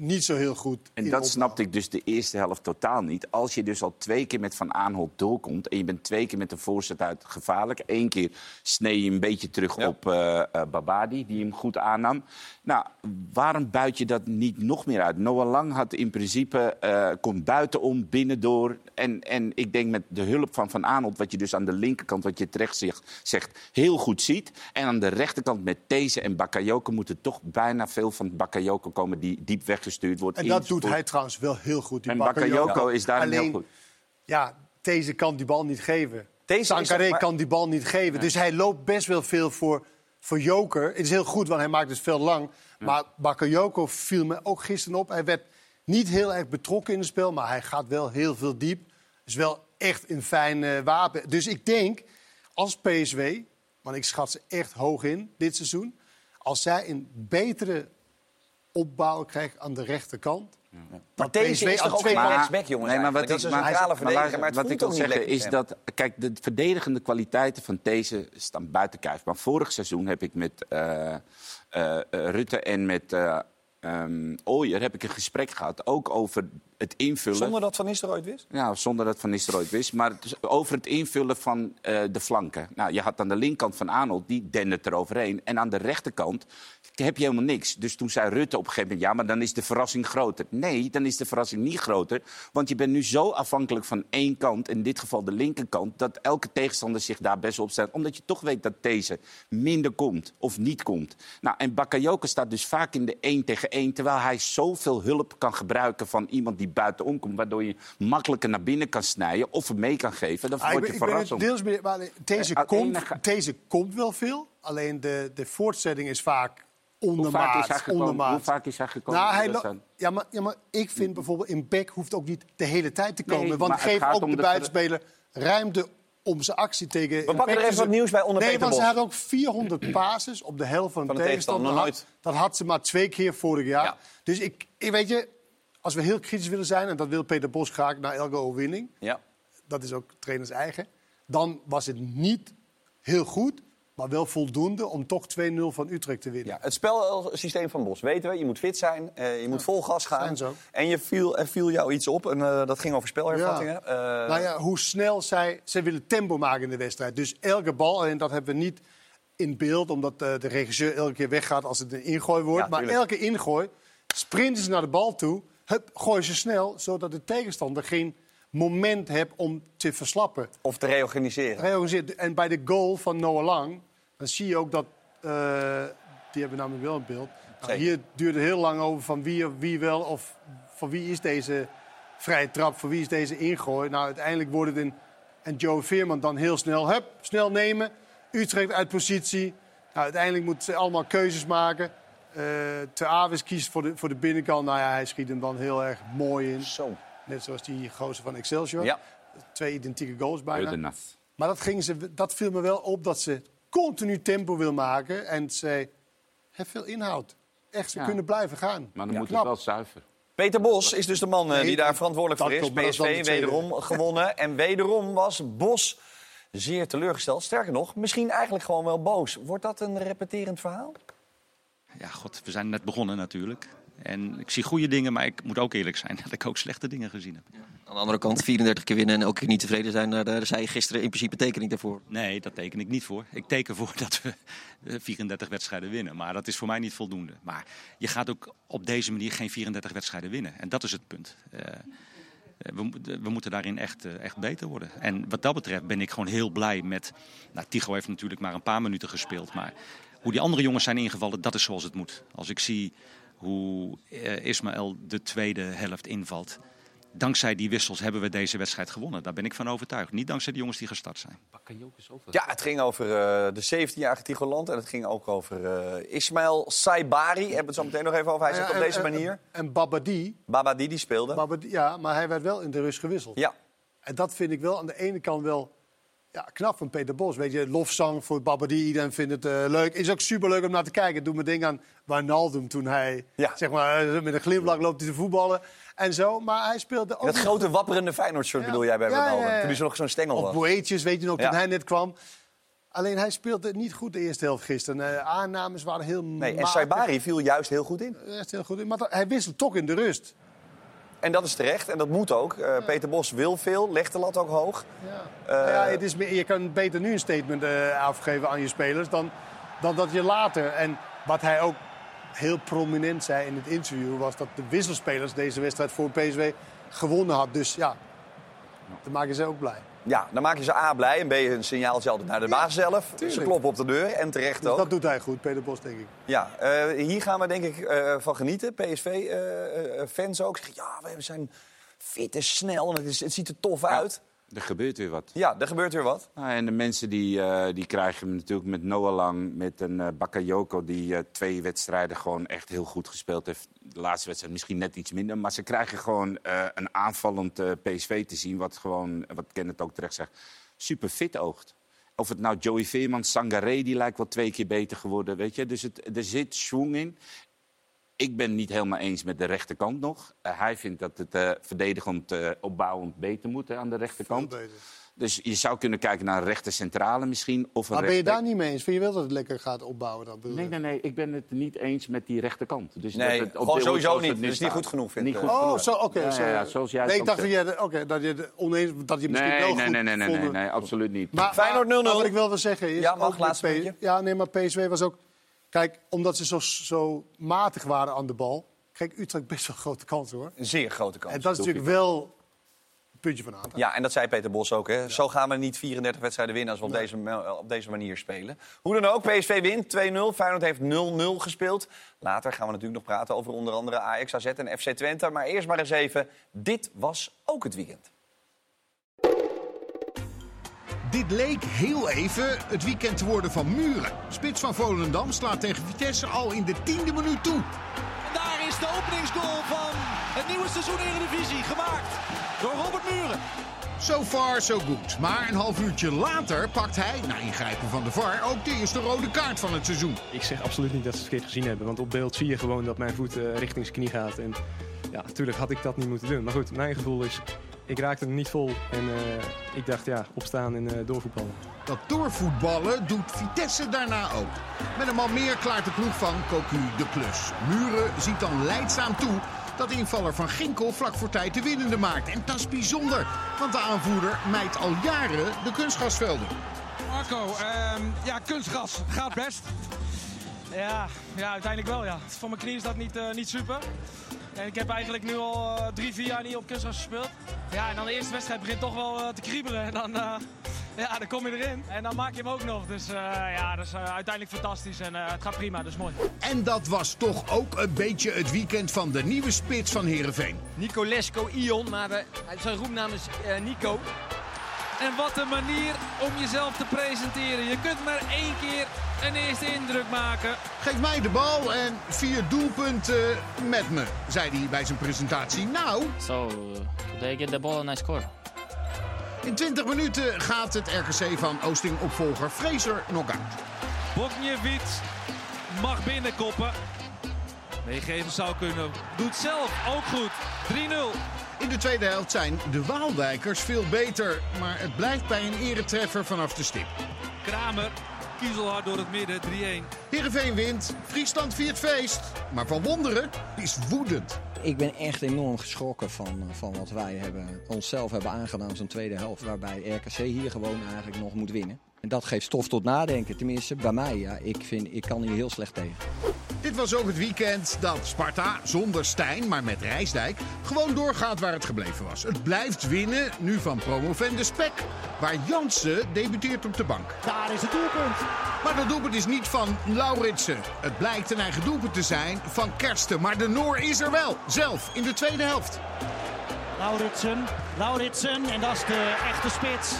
niet zo heel goed. En in dat opbouw. snapte ik dus de eerste helft totaal niet. Als je dus al twee keer met Van Aanholt doorkomt... en je bent twee keer met de voorzet uit gevaarlijk... één keer snee je een beetje terug Ja. op eh eh, Babadi, die hem goed aannam. Nou, waarom buit je dat niet nog meer uit? Noah Lang had in principe... eh kon buitenom, binnendoor. En, en ik denk met de hulp van Van Aanholt... wat je dus aan de linkerkant, wat je terecht zegt, zegt heel goed ziet. En aan de rechterkant met These en Bakayoko... moet er toch bijna veel van Bakayoko komen... die diep wordt. En dat doet hij trouwens wel heel goed. die En Bakayoko. Bakayoko is daarin heel goed. Ja, deze kan die bal niet geven. Deze Sankaré maar- kan die bal niet geven. Dus hij loopt best wel veel voor, voor Joker. Het is heel goed, want hij maakt het veel lang. Maar Bakayoko viel me ook gisteren op. Hij werd niet heel erg betrokken in het spel, maar hij gaat wel heel veel diep. Is wel echt een fijn eh, wapen. Dus ik denk, als PSW, want ik schat ze echt hoog in dit seizoen... als zij een betere opbouw krijgt aan de rechterkant... Maar deze PSV is toch ook twee- geen rechtsback, jongens? Nee, maar wat ik, dat is een maar- centrale maar verdediger, maar het wat voelt ik wil zeggen lekker is dat... Kijk, de verdedigende kwaliteiten van deze staan buiten kijf. Maar vorig seizoen heb ik met eh, eh, eh, Rutte en met eh ehm, Ooyer heb ik een gesprek gehad. Ook over het invullen... Zonder dat Van Nistelrooy wist? Ja, zonder dat Van Nistelrooy wist. Maar het is over het invullen van eh, de flanken. Nou, je had aan de linkerkant van Arnold, die dendert er overheen. En aan de rechterkant heb je helemaal niks. Dus toen zei Rutte op een gegeven moment... ja, maar dan is de verrassing groter. Nee, dan is de verrassing niet groter. Want je bent nu zo afhankelijk van één kant... in dit geval de linkerkant... dat elke tegenstander zich daar best op stelt. Omdat je toch weet dat deze minder komt of niet komt. Nou, en Bakayoko staat dus vaak in de 1 tegen 1... terwijl hij zoveel hulp kan gebruiken van iemand die buitenom komt... waardoor je makkelijker naar binnen kan snijden of hem mee kan geven. Dan Ah, word je verrast. deels mee, maar deze, Eh, komt, enige- deze komt wel veel. Alleen de, de voortzetting is vaak Hoe vaak, is ondermaat. hij gekomen? ondermaat. Hoe vaak is hij gekomen? Nou, hij ja, maar, ja, maar ik vind bijvoorbeeld in Beck hoeft ook niet de hele tijd te komen. Nee, want geef ook de, de- buitenspeler ruimte om zijn actie tegen... We pakken er even wat nieuws bij onder Nee, want ze hadden ook 400 passes op de helft van, Van de de tegenstander. Dat had- Dat had ze maar twee keer vorig jaar. Ja. Dus ik, ik weet je, als we heel kritisch willen zijn... en dat wil Peter Bos graag na elke overwinning Ja. dat is ook trainers eigen. Dan was het niet heel goed, maar wel voldoende om toch 2-0 van Utrecht te winnen. Ja, het spelsysteem van Bos weten we. Je moet fit zijn, eh, je moet vol gas gaan. En je viel, er viel jou iets op, en eh, dat ging over spelhervattingen. Eh, nou ja, hoe snel zij... Zij willen tempo maken in de wedstrijd. Dus elke bal, en dat hebben we niet in beeld... omdat de regisseur elke keer weggaat als het een ingooi wordt. Ja, maar elke ingooi sprinten ze naar de bal toe... Hup, gooien ze snel, zodat de tegenstander geen moment heeft om te verslappen. Of te reorganiseren. Reorganiseerd. En bij de goal van Noah Lang, dan zie je ook dat. eh, die hebben namelijk wel in beeld. Nou, hier duurde heel lang over van wie, wie wel of van wie is deze vrije trap, voor wie is deze ingooi. Nou, uiteindelijk wordt het een. En Joe Veerman dan heel snel, hup, snel nemen. Utrecht uit positie. Nou, uiteindelijk moeten ze allemaal keuzes maken. Eh Te Aves kiest voor de, voor de binnenkant. Nou ja, hij schiet hem dan heel erg mooi in. Zo. Net zoals die gozer van Excelsior. Ja. Twee identieke goals bijna. Maar dat, gingen ze, dat viel me wel op dat ze continu tempo wil maken. En ze heeft veel inhoud. Echt, ze Ja. kunnen blijven gaan. Maar dan moet het wel zuiver. Peter Bos is dus de man eh, Nee, die daar verantwoordelijk voor is. PSV wederom gewonnen. En wederom was Bos zeer teleurgesteld. Sterker nog, misschien eigenlijk gewoon wel boos. Wordt dat een repeterend verhaal? Ja, god, we zijn net begonnen natuurlijk. En ik zie goede dingen, maar ik moet ook eerlijk zijn dat ik ook slechte dingen gezien heb. Aan de andere kant 34 keer winnen en elke keer niet tevreden zijn. Daar, zei je gisteren in principe tekening daarvoor. Nee, dat teken ik niet voor. Ik teken voor dat we eh, 34 wedstrijden winnen. Maar dat is voor mij niet voldoende. Maar je gaat ook op deze manier geen 34 wedstrijden winnen. En dat is het punt. Eh, we, mo- we moeten daarin echt, eh, echt beter worden. En wat dat betreft ben ik gewoon heel blij met... Nou, Tigo heeft natuurlijk maar een paar minuten gespeeld. Maar hoe die andere jongens zijn ingevallen, dat is zoals het moet. Als ik zie hoe eh, Ismaël de tweede helft invalt... Dankzij die wissels hebben we deze wedstrijd gewonnen. Daar ben ik van overtuigd. Niet dankzij de jongens die gestart zijn. Ja, het ging over eh, de 17-jarige Tigoland en het ging ook over eh Ismaël Saibari. Hebben we het zo meteen nog even over. Hij zit Ja, op deze en- en- manier. En Babadi, Babadi die speelde. Babadi, ja, maar hij werd wel in de rust gewisseld. Ja. En dat vind ik wel aan de ene kant wel ja, knap van Peter Bos. Weet je, lofzang voor Babadi, iedereen vindt het eh, leuk. Is ook superleuk om naar te kijken. Doe me denken aan Wijnaldum toen hij, Ja. zeg maar, eh, met een glimlach loopt hij te voetballen en zo. Maar hij speelde ook Dat nog- grote wapperende Feyenoord-shirt bedoel jij bij ja, ja. Toen hij zo nog zo'n stengel Of was. Boetjes, weet je nog, toen hij net kwam. Alleen hij speelde niet goed de eerste helft gisteren. Eh, aannames waren heel Nee, en. Saibari viel juist heel goed in. Echt heel goed in. Maar hij wisselt toch in de rust. En dat is terecht en dat moet ook. Eh, Peter Bos wil veel, legt de lat ook hoog. Ja. Nou ja, het is je kan beter nu een statement eh, afgeven aan je spelers dan, dan dat je later. En wat hij ook heel prominent zei in het interview was dat de wisselspelers deze wedstrijd voor PSW gewonnen had. Dus ja, dan maken ze ook blij. Ja, dan maak je ze A blij en B een signaaltje altijd naar de baas zelf. Ze kloppen op de deur en terecht Dus ook. dat doet hij goed, Peter Bos, denk ik. Ja, eh, hier gaan we denk ik eh, van genieten. PSV-fans ook zeggen, ja, we zijn fit en snel en het, is, het ziet er tof uit. Er gebeurt weer wat. Ja, er gebeurt weer wat. Nou, en de mensen die, eh, die krijgen natuurlijk met Noah Lang, met een eh Bakayoko... die eh, twee wedstrijden gewoon echt heel goed gespeeld heeft. De laatste wedstrijd misschien net iets minder. Maar ze krijgen gewoon een aanvallend PSV te zien... wat gewoon, wat Kenneth ook terecht zegt, super fit oogt. Of het nou Joey Veerman, Sangaré, die lijkt wel twee keer beter geworden. Weet je? Dus het, er zit schwung in. Ik ben niet helemaal eens met de rechterkant nog. Eh, hij vindt dat het eh, verdedigend, eh, opbouwend beter moet hè, aan de rechterkant. beter. Dus je zou kunnen kijken naar een rechter centrale misschien. Of een Maar ben je daar niet mee eens? Vind je wel dat het lekker gaat opbouwen? Dan, bedoel Nee, je? nee, nee. Ik ben het niet eens met die rechterkant. Dus Nee, dat het op gewoon sowieso niet. het Dat is niet goed genoeg, Niet u? goed Oh, genoeg. zo, oké. Ja, zo. ja, ja, zoals jij nee, ik dacht dat je, oké, dat je het oneens dat je misschien Nee, wel nee, goed nee, nee, nee, nee, nee, absoluut niet. Maar, Feyenoord maar- 0-0. maar wat ik wel wil zeggen is... Ja, mag, laatste P-. Ja, nee, maar PSV was ook... Kijk, omdat ze zo, zo matig waren aan de bal... kreeg Utrecht best wel grote kansen, hoor. Een zeer grote kans. En dat is natuurlijk wel een puntje van aandacht. Ja, en dat zei Peter Bos ook. Hè. Zo gaan we niet 34 wedstrijden winnen als we op, deze, op deze manier spelen. Hoe dan ook, PSV wint 2-0. Feyenoord heeft 0-0 gespeeld. Later gaan we natuurlijk nog praten over onder andere Ajax, AZ en FC Twente. Maar eerst maar eens even, dit was ook het weekend. Dit leek heel even het weekend te worden van Muren. Spits van Volendam slaat tegen Vitesse al in de tiende minuut toe. En daar is de openingsgoal van het nieuwe seizoen Eredivisie gemaakt door Robert Muren. So far, so good. Maar een half uurtje later pakt hij, na ingrijpen van de VAR, ook de eerste rode kaart van het seizoen. Ik zeg absoluut niet dat ze het verkeerd gezien hebben. Want op beeld zie je gewoon dat mijn voet eh, richting zijn knie gaat. En ja, natuurlijk had ik dat niet moeten doen. Maar goed, mijn gevoel is, ik raakte hem niet vol. En eh, ik dacht, ja, opstaan en eh, doorvoetballen. Dat doorvoetballen doet Vitesse daarna ook. Met een man meer klaart de ploeg van Cocu de klus. Muren ziet dan leidzaam toe dat invaller van Ginkel vlak voor tijd de winnende maakt. En dat is bijzonder, want de aanvoerder mijt al jaren de kunstgasvelden. Marco, ehm, ja, kunstgras gaat best. Ja, ja, uiteindelijk wel ja. Voor mijn knie is dat niet, eh, niet super. En ik heb eigenlijk nu al eh, drie, vier jaar niet op kunstgras gespeeld. Ja, en dan de eerste wedstrijd begint toch wel eh, te kriebelen. En dan, eh, ja, dan kom je erin. En dan maak je hem ook nog. Dus eh, ja, dat is uiteindelijk fantastisch. En eh, het gaat prima, dus mooi. En dat was toch ook een beetje het weekend van de nieuwe spits van Heerenveen. Nicolesco Ion, maar zijn roepnaam is Nico. En wat een manier om jezelf te presenteren. Je kunt maar één keer een eerste indruk maken. Geef mij de bal en vier doelpunten met me, zei hij bij zijn presentatie. Nou, So, they get the ball and I score. in 20 minuten gaat het RKC van Oosting-opvolger Fraser knock-out. Bokniewicz mag binnenkoppen. Meegeven zou kunnen. Doet zelf ook goed. 3-0. In de tweede helft zijn de Waaldijkers veel beter, maar het blijft bij een eretreffer vanaf de stip. Kramer kiezelhard door het midden, 3-1. Heerenveen wint, Friesland viert feest. Maar Van Wonderen is woedend. Ik ben echt enorm geschrokken van, van wat wij hebben, onszelf hebben aangedaan zo'n tweede helft. Waarbij RKC hier gewoon eigenlijk nog moet winnen. En dat geeft stof tot nadenken, tenminste bij mij. Ja, ik, vind, ik kan hier heel slecht tegen. Dit was ook het weekend dat Sparta, zonder Stijn, maar met Rijsdijk, gewoon doorgaat waar het gebleven was. Het blijft winnen, nu van promovende Spek, waar Jansen debuteert op de bank. Daar is het doelpunt. Maar dat doelpunt is niet van Lauritsen. Het blijkt een eigen doelpunt te zijn van Kersten. Maar de Noor is er wel, zelf, in de tweede helft. Lauritsen, Lauritsen en dat is de echte spits.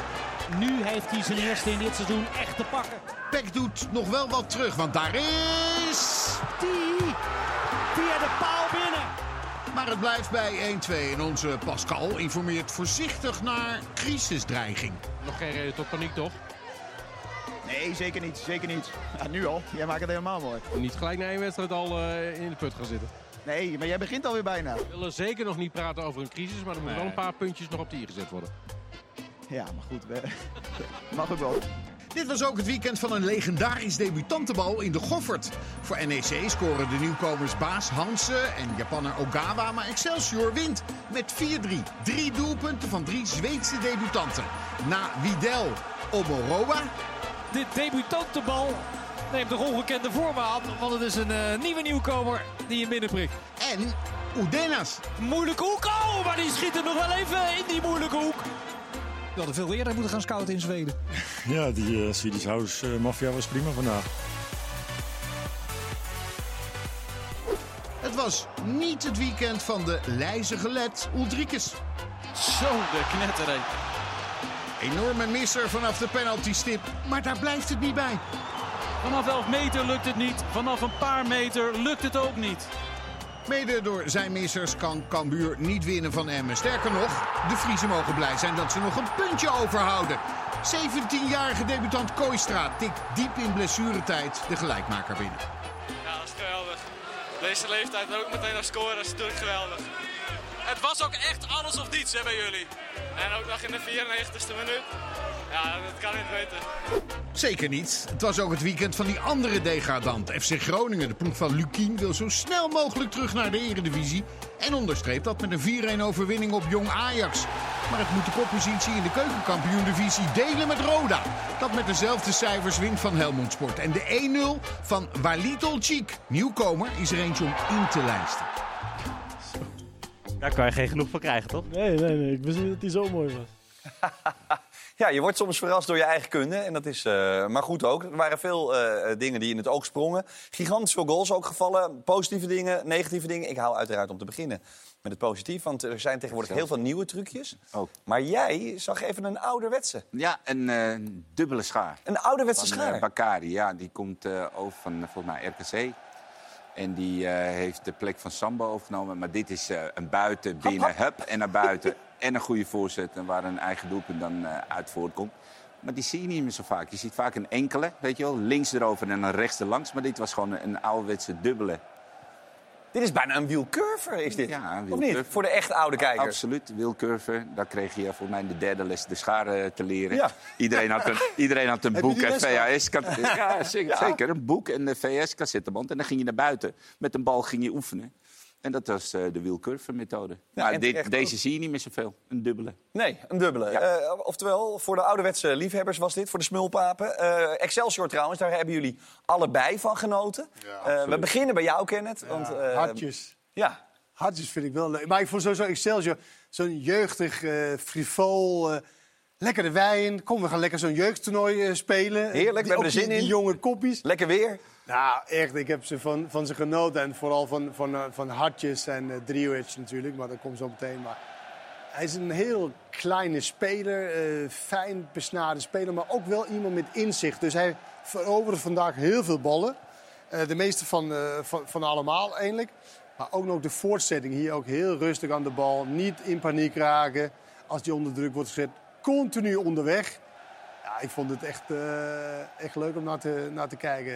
Nu heeft hij zijn eerste in dit seizoen echt te pakken. Peck doet nog wel wat terug, want daar is... Die via de paal binnen. Maar het blijft bij 1-2 en onze Pascal informeert voorzichtig naar crisisdreiging. Nog geen reden tot paniek, toch? Nee, zeker niet. Zeker niet. Ja, nu al. Jij maakt het helemaal mooi. Niet gelijk na één wedstrijd al uh, in de put gaan zitten. Nee, maar jij begint alweer bijna. We willen zeker nog niet praten over een crisis, maar er moeten Nee. wel een paar puntjes nog op de i gezet worden. Ja, maar goed. we- Mag ook wel. Dit was ook het weekend van een legendarisch debutantenbal in de Goffert. Voor NEC scoren de nieuwkomers Baas Hansen en Japanner Ogawa, maar Excelsior wint met 4-3. Drie doelpunten van drie Zweedse debutanten. Na Widel Omoroa, Dit debutantenbal neemt toch ongekende vormen aan. Want het is een eh, nieuwe nieuwkomer die je binnenprikt. En Udenas. Moeilijke hoek. Oh, maar die schiet er nog wel even in die moeilijke hoek. We hadden veel eerder moeten gaan scouten in Zweden. Ja, die uh, Swedish House uh, Mafia was prima vandaag. Het was niet het weekend van de lijzige led Ulrikes. Zo, de knetteré. Enorme misser vanaf de penaltystip, maar daar blijft het niet bij. Vanaf 11 meter lukt het niet. Vanaf een paar meter lukt het ook niet. Mede door zijn missers kan Cambuur niet winnen van Emmen. Sterker nog, de Friesen mogen blij zijn dat ze nog een puntje overhouden. 17-jarige debutant Kooistra tikt diep in blessuretijd de gelijkmaker binnen. Ja, dat is geweldig. Deze leeftijd en ook meteen naar scoren, dat is natuurlijk geweldig. Het was ook echt alles of niets hè, bij jullie. En ook nog in de 94ste minuut. Ja, dat kan niet beter. Zeker niet. Het was ook het weekend van die andere degradant. FC Groningen, de ploeg van Lukien, wil zo snel mogelijk terug naar de eredivisie. En onderstreept dat met een 4-1 overwinning op Jong Ajax. Maar het moet de koppositie in de keukenkampioen-divisie delen met Roda. Dat met dezelfde cijfers wint van Helmond Sport. En de 1-0 van Walid Olcik. Nieuwkomer is er eentje om in te lijsten. Daar kan je geen genoeg van krijgen, toch? Nee, nee, nee. Ik wist niet dat hij zo mooi was. Ja, je wordt soms verrast door je eigen kunde. En dat is eh, maar goed ook. Er waren veel eh, dingen die in het oog sprongen. Gigantisch veel goals ook gevallen. Positieve dingen, negatieve dingen. Ik hou uiteraard om te beginnen met het positief. Want er zijn tegenwoordig heel veel nieuwe trucjes. Maar jij zag even een ouderwetse. Ja, een eh, dubbele schaar. Een ouderwetse van, schaar? eh, Bakari, ja. Die komt eh, over van, eh, volgens mij, RKC. En die eh, heeft de plek van Sambo overgenomen. Maar dit is eh, een buiten, binnen, hup en naar buiten. en een goede voorzet en waar een eigen doelpunt dan eh, uit voortkomt. Maar die zie je niet meer zo vaak. Je ziet vaak een enkele, weet je wel. Links erover en dan rechts erlangs. Maar dit was gewoon een, een ouderwetse dubbele. Dit is bijna een wielcurver, is dit? Ja, een Of niet? Voor de echt oude kijkers. Absoluut, wielcurver. Daar kreeg je volgens mij de derde les de scharen te leren. Ja. Iedereen had een, iedereen had een boek en? VHS. -kat- Ja, zeker. Een boek en de VS-cassetteband. En dan ging je naar buiten. Met een bal ging je oefenen. En dat was eh, de wielcurver methode. Ja, maar dit, deze zie je niet meer zoveel. Een dubbele. Nee, een dubbele. Eh, oftewel, voor de ouderwetse liefhebbers was dit, voor de smulpapen. Eh, Excelsior trouwens, daar hebben jullie allebei van genoten. Eh, we beginnen bij jou, Kenneth. Want, eh, Hartjes. Ja. Hartjes vind ik wel leuk. Maar ik vond sowieso Excelsior zo'n jeugdig, eh frivol, eh, lekkere wijn. Kom, we gaan lekker zo'n jeugdtoernooi eh, spelen. Heerlijk, we hebben er zin die- Die in. jonge koppies. Lekker weer. Nou, echt, ik heb ze van, van ze genoten. En vooral van, van, eh, van Hartjes en uh, natuurlijk, maar dat komt zo meteen. Maar hij is een heel kleine speler, fijn besnaren speler, maar ook wel iemand met inzicht. Dus hij veroverde vandaag heel veel ballen. De meeste van, van, van allemaal eigenlijk. Maar ook nog de voortzetting hier ook heel rustig aan de bal. Niet in paniek raken als die onder druk wordt gezet. Continu onderweg. Ja, ik vond het echt, eh, echt leuk om naar te, naar te kijken.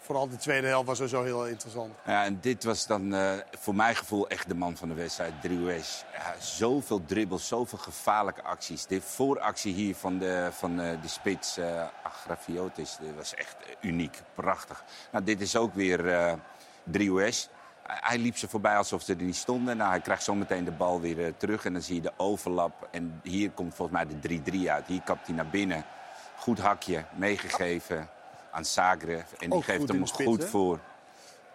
Vooral de tweede helft was sowieso heel interessant. Ja, en dit was dan eh, voor mijn gevoel echt de man van de wedstrijd, Drioues. Ja, zoveel dribbles, zoveel gevaarlijke acties. De vooractie hier van de, van, eh, de spits, eh Agrafiotis, was echt uniek, prachtig. Nou, dit is ook weer eh Drioues. Hij- liep ze voorbij alsof ze er niet stonden. Nou, hij krijgt zometeen de bal weer eh, terug en dan zie je de overlap. En hier komt volgens mij de 3-3 uit. Hier kapt hij naar binnen. Goed hakje, meegegeven aan Sagre. En die Ook geeft hem spits, goed voor.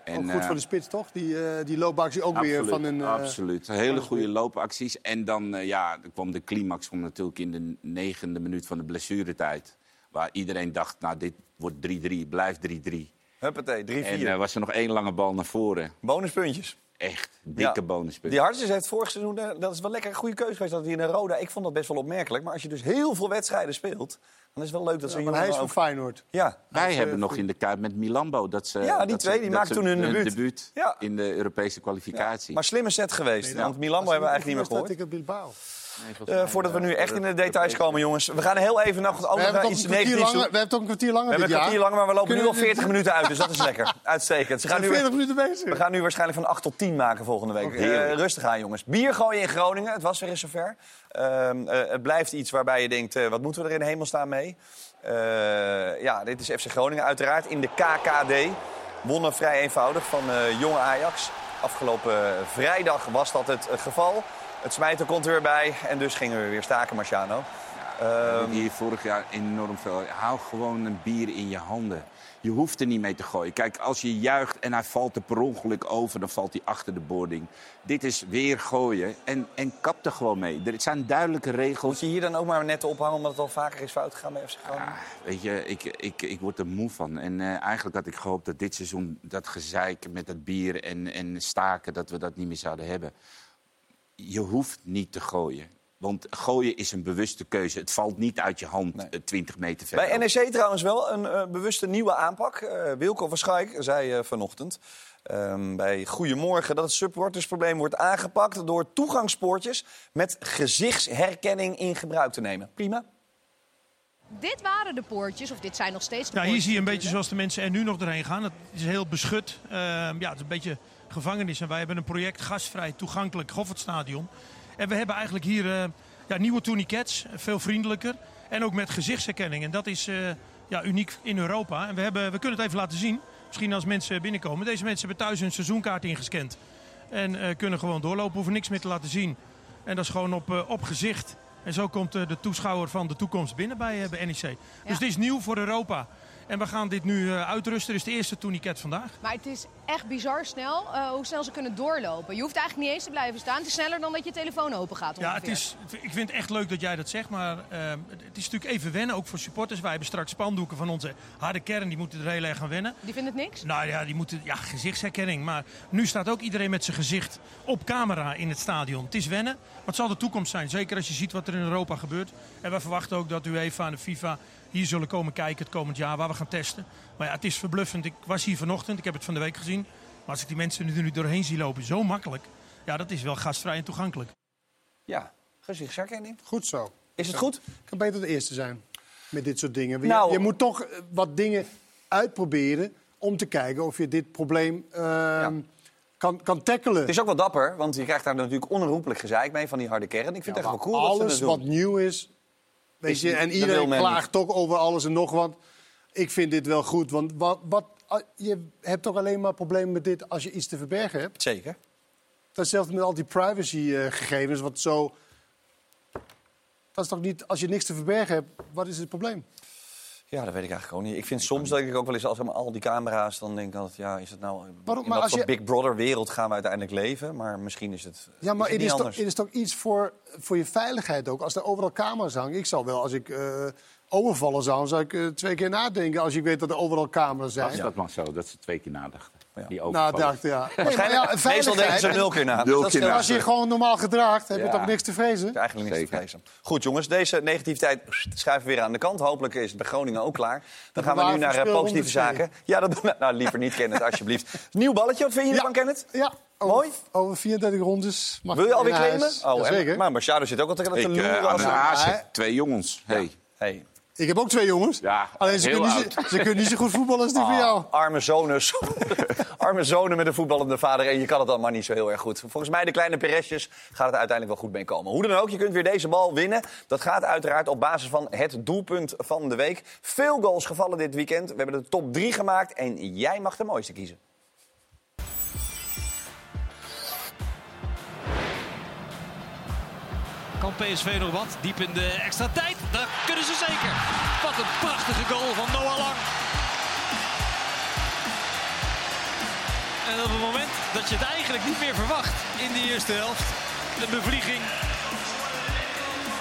ook goed eh, voor de spits, toch? Die, eh die loopactie ook weer van een... eh, absoluut. Hele goede loopacties. En dan ja, er kwam de climax kwam natuurlijk in de negende minuut van de blessuretijd. Waar iedereen dacht, nou, dit wordt 3-3, blijft 3-3. Huppatee, 3-4. En eh, was er nog één lange bal naar voren. Bonuspuntjes. Echt, dikke Ja. bonuspunten. Die Hartjes heeft vorig seizoen, eh, dat is wel lekker een goede keuze geweest, dat hij in de Roda, ik vond dat best wel opmerkelijk. Maar als je dus heel veel wedstrijden speelt, dan is het wel leuk dat Ja, zo'n maar hij is ook- van Feyenoord. Ja. Wij is, hebben eh, nog goed. in de Kuip met Milambo. Dat ze, Ja, die dat twee, ze- die dat maakten ze toen hun debuut. debuut Ja. in de Europese kwalificatie. Maar slimme set geweest, Nee, want Milambo hebben we eigenlijk niet meer gehoord. Atletico Bilbao. Eh, voordat we nu echt in de details komen, jongens. We gaan heel even nog toch iets een kwartier negatiefs doen. langer, we hebben toch een kwartier langer We hebben een kwartier langer, maar we lopen nu al we 40 dit- minuten uit, dus dat is lekker. Uitstekend. Ze We gaan nu, 40 minuten bezig. we gaan nu waarschijnlijk van 8 tot 10 maken volgende week. Eh, rustig aan, jongens. Bier gooien in Groningen, het was weer eens zover. Ehm, eh, het blijft iets waarbij je denkt, eh, wat moeten we er in de hemel staan mee? Eh, ja, dit is FC Groningen uiteraard in de KKD. Wonnen vrij eenvoudig van eh jonge Ajax. Afgelopen vrijdag was dat het geval. Het smijten komt er weer bij en dus gingen we weer staken, Marciano. Ehm, hier vorig jaar enorm veel. Hou gewoon een bier in je handen. Je hoeft er niet mee te gooien. Kijk, als je juicht en hij valt er per ongeluk over, dan valt hij achter de boarding. Dit is weer gooien en, en kap er gewoon mee. Er zijn duidelijke regels. Moet je hier dan ook maar net ophangen omdat het al vaker is fout gegaan bij FC Groningen? Weet je, ik, ik, ik word er moe van. En eh, eigenlijk had ik gehoopt dat dit seizoen dat gezeik met dat bier en, en staken, dat we dat niet meer zouden hebben. Je hoeft niet te gooien. Want gooien is een bewuste keuze. Het valt niet uit je hand eh, 20 meter verder. Bij NEC trouwens wel een eh, bewuste nieuwe aanpak. Eh Wilco van Schaik zei eh, vanochtend ehm, bij Goedemorgen... dat het supportersprobleem wordt aangepakt... door toegangspoortjes met gezichtsherkenning in gebruik te nemen. Prima. Dit waren de poortjes, of dit zijn nog steeds de Ja, hier poortjes zie je een beetje zoals de mensen er nu nog doorheen gaan. Het is heel beschut. Ehm, ja, het is een beetje gevangenis. En wij hebben een project gastvrij toegankelijk Goffertstadion. En we hebben eigenlijk hier eh, ja, nieuwe tourniquets, veel vriendelijker. En ook met gezichtsherkenning. En dat is eh, ja, uniek in Europa. En we, hebben, we kunnen het even laten zien. Misschien als mensen binnenkomen. Deze mensen hebben thuis hun seizoenkaart ingescand. En eh, kunnen gewoon doorlopen, hoeven niks meer te laten zien. En dat is gewoon op, op gezicht. En zo komt de toeschouwer van de toekomst binnen bij, bij NEC. Dus dit is nieuw voor Europa. En we gaan dit nu eh, uitrusten. Dit is de eerste tourniquet vandaag. Maar het is echt bizar snel eh, hoe snel ze kunnen doorlopen. Je hoeft eigenlijk niet eens te blijven staan. Het is sneller dan dat je telefoon open gaat Ja, het is, ik vind het echt leuk dat jij dat zegt, maar eh, het is natuurlijk even wennen, ook voor supporters. Wij hebben straks spandoeken van onze harde kern, die moeten er heel erg gaan wennen. Die vinden het niks? Nou ja, die moeten, ja, gezichtsherkenning. Maar nu staat ook iedereen met zijn gezicht op camera in het stadion. Het is wennen, maar het zal de toekomst zijn. Zeker als je ziet wat er in Europa gebeurt. En we verwachten ook dat UEFA en de FIFA hier zullen komen kijken het komend jaar, waar we gaan testen. Maar ja, het is verbluffend. Ik was hier vanochtend, ik heb het van de week gezien. Maar als ik die mensen er nu doorheen zie lopen, zo makkelijk. Ja, dat is wel gastvrij en toegankelijk. Ja, gezichtsherkenning. Goed zo. Is het goed? kan beter de eerste zijn met dit soort dingen. Je- Nou- je moet toch eh, wat dingen uitproberen om te kijken of je dit probleem ehm, kan, kan tackelen. Het is ook wel dapper, want je krijgt daar natuurlijk onherroepelijk gezeik mee van die harde kern. Ik vind het echt wel cool dat alles ze dat doen. wat nieuw is. Weet je, en iedereen klaagt toch over alles en nog wat. Ik vind dit wel goed, want wat, wat, ah, je hebt toch alleen maar problemen met dit als je iets te verbergen hebt. Zeker. Hetzelfde met al die privacygegevens, wat zo. Dat is toch niet, als je niks te verbergen hebt, wat is het probleem? Ja, dat weet ik eigenlijk ook niet. Ik vind soms denk ik ook wel eens, als al die camera's, dan denk ik altijd, ja, is het nou... Waarom? In Maar wat als je- Big Brother wereld gaan we uiteindelijk leven? Maar misschien is het, Ja, maar is het het niet is, toch, het is toch iets voor, voor je veiligheid ook. Als er overal camera's hangen. Ik zal wel, als ik eh, overvallen zou, zou ik eh, twee keer nadenken. Als ik weet dat er overal camera's zijn. Dat maar zo, dat ze twee keer Die Nou, ja. Nee, maar ja, meestal denken ze nul keer na. Keer na. Als je je gewoon normaal gedraagt, heb je Ja. toch niks te vrezen? Eigenlijk niks te vrezen. Goed jongens, deze negativiteit schuiven we weer aan de kant. Hopelijk is het bij Groningen ook klaar. Dan gaan we nu naar eh, positieve zaken. Ja, dat doen we. Nou, liever niet, Kenneth, alsjeblieft. Nieuw balletje, wat vind je ervan, Kenneth? Ja, Mooi. Over 34 rondes mag Wil je alweer claimen? Oh, Jazeker. maar Machado zit ook al te te Ik, loeren als twee jongens. Hey. Hey. Ik heb ook twee jongens. Ja, Alleen ze heel kunnen, niet, ze kunnen niet zo goed voetballen als die van Ah, jou. Arme zonen. arme zonen met een voetballende vader. En je kan het dan maar niet zo heel erg goed. Volgens mij, de kleine Peresjes, gaat het uiteindelijk wel goed mee komen. Hoe dan ook, je kunt weer deze bal winnen. Dat gaat uiteraard op basis van het doelpunt van de week. Veel goals gevallen dit weekend. We hebben de top 3 gemaakt. En jij mag de mooiste kiezen. Kan PSV nog wat? Diep in de extra tijd. Ze zeker. Wat een prachtige goal van Noah Lang. En op het moment dat je het eigenlijk niet meer verwacht in die eerste helft. Een bevlieging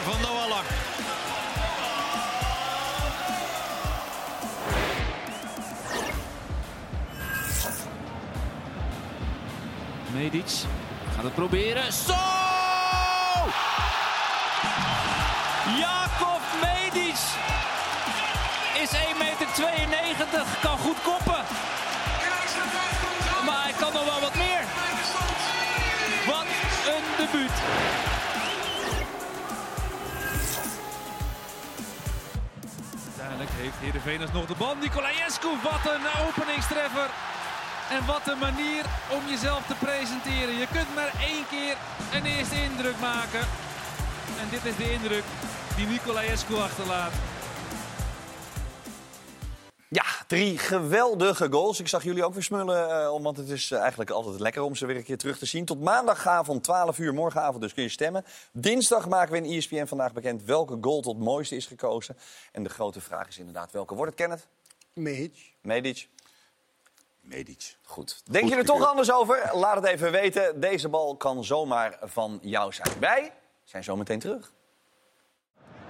van Noah Lang. Medic gaat het proberen. Zo! Jacob Is 1,92 meter, kan goed koppen. Maar hij kan nog wel wat meer. Wat een debuut. Uiteindelijk heeft Heerenveen nog de bal. Nicolaescu, wat een openingstreffer. En wat een manier om jezelf te presenteren. Je kunt maar één keer een eerste indruk maken. En dit is de indruk die Nicolaescu achterlaat. Ja, drie geweldige goals. Ik zag jullie ook weer smullen, eh, want het is eh, eigenlijk altijd lekker om ze weer een keer terug te zien. Tot maandagavond, 12 uur, morgenavond dus kun je stemmen. Dinsdag maken we in ESPN vandaag bekend welke goal tot mooiste is gekozen. En de grote vraag is inderdaad welke. Wordt het Kenneth? Medic. Medic? Medic. Goed. Denk je er toch anders over? Laat het even weten. Deze bal kan zomaar van jou zijn. Wij zijn zo meteen terug.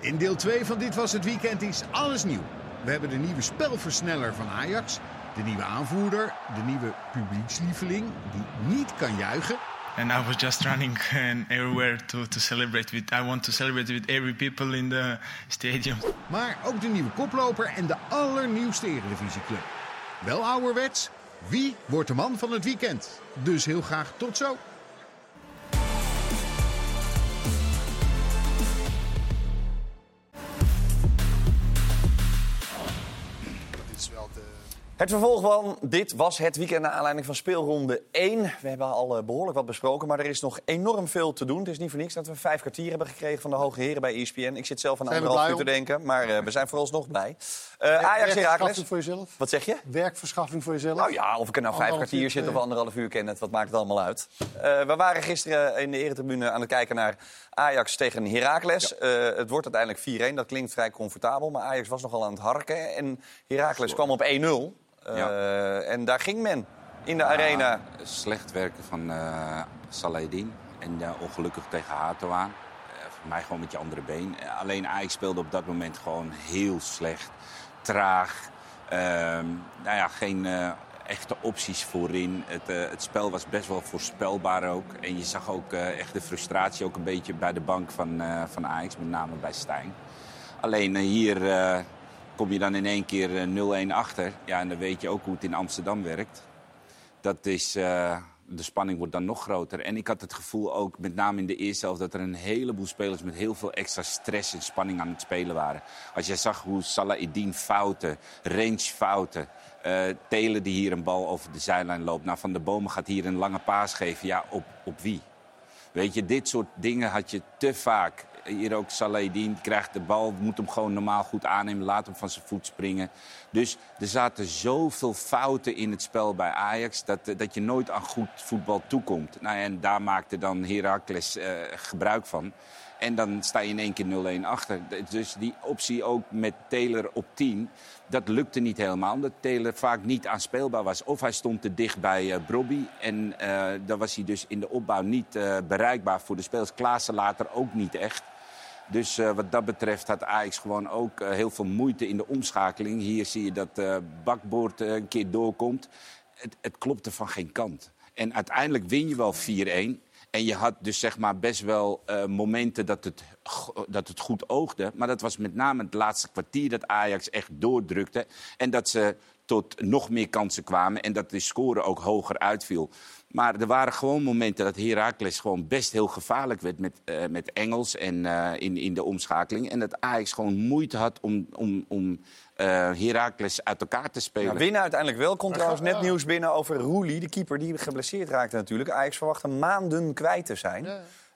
In deel 2 van Dit Was Het Weekend is alles nieuw. We hebben de nieuwe spelversneller van Ajax, de nieuwe aanvoerder, de nieuwe publiekslieveling die niet kan juichen. and I was just running and everywhere to, to celebrate with. I want to celebrate with every people in the stadium. Maar ook de nieuwe koploper en de allernieuwste Eredivisieclub. Wel ouderwets, wie wordt de man van het weekend? Dus heel graag tot zo. Het vervolg van dit was het weekend naar aanleiding van speelronde 1. We hebben al eh, behoorlijk wat besproken, maar er is nog enorm veel te doen. Het is niet voor niks dat we vijf kwartier hebben gekregen van de hoge heren bij ESPN. Ik zit zelf aan anderhalf uur te denken, maar eh, we zijn vooralsnog blij. Eh Ajax Heracles. voor jezelf? Wat zeg je? Werkverschaffing voor jezelf? Nou ja, of ik er nou vijf kwartier zit of anderhalf uur ken het, wat maakt het allemaal uit? We waren gisteren in de eretribune aan het kijken naar Ajax tegen Heracles. Eh, het wordt uiteindelijk 4-1, dat klinkt vrij comfortabel. Maar Ajax was nogal aan het harken en Heracles kwam op 1-0. Eh, En daar ging men in de Ja, arena. Slecht werken van eh Saladin. En ongelukkig tegen Hato aan. Eh, voor mij gewoon met je andere been. Alleen Ajax speelde op dat moment gewoon heel slecht. Traag. Ehm, nou ja, geen echte opties voorin. Het, het spel was best wel voorspelbaar ook. En je zag ook echt de frustratie ook een beetje bij de bank van, eh, van Ajax. Met name bij Stijn. Alleen hier kom je dan in één keer eh, 0-1 achter. Ja, en dan weet je ook hoe het in Amsterdam werkt. Dat is, eh, de spanning wordt dan nog groter. En ik had het gevoel ook, met name in de eerste helft... dat er een heleboel spelers met heel veel extra stress en spanning aan het spelen waren. Als je zag hoe Salahidin fouten, range fouten... eh Telen die hier een bal over de zijlijn loopt. Nou, Van de Bomen gaat hier een lange paas geven. Ja, op, op wie? Weet je, dit soort dingen had je te vaak. Hier ook Salahidin krijgt de bal, moet hem gewoon normaal goed aannemen. Laat hem van zijn voet springen. Dus er zaten zoveel fouten in het spel bij Ajax... dat, eh, dat je nooit aan goed voetbal toekomt. Nou, en daar maakte dan Heracles eh, gebruik van. En dan sta je in één keer 0-1 achter. Dus die optie ook met Taylor op 10... dat lukte niet helemaal, omdat Taylor vaak niet aanspeelbaar was. Of hij stond te dicht bij eh Brobby. En eh, dan was hij dus in de opbouw niet bereikbaar voor de spelers. Klaassen later ook niet echt. Dus eh, wat dat betreft had Ajax gewoon ook eh, heel veel moeite in de omschakeling. Hier zie je dat eh Bakboord een keer doorkomt. Het, het klopte van geen kant. En uiteindelijk win je wel 4-1. En je had dus zeg maar best wel momenten dat het, dat het goed oogde. Maar dat was met name het laatste kwartier dat Ajax echt doordrukte. En dat ze tot nog meer kansen kwamen. En dat de score ook hoger uitviel. Maar er waren gewoon momenten dat Heracles gewoon best heel gevaarlijk werd met, eh, met Engels en eh, in, in de omschakeling. En dat Ajax gewoon moeite had om, om, om eh, Heracles uit elkaar te spelen. Ja, winnen uiteindelijk wel. Komt trouwens net nieuws binnen over Roelie, de keeper die geblesseerd raakte natuurlijk. Ajax verwacht hem maanden kwijt te zijn.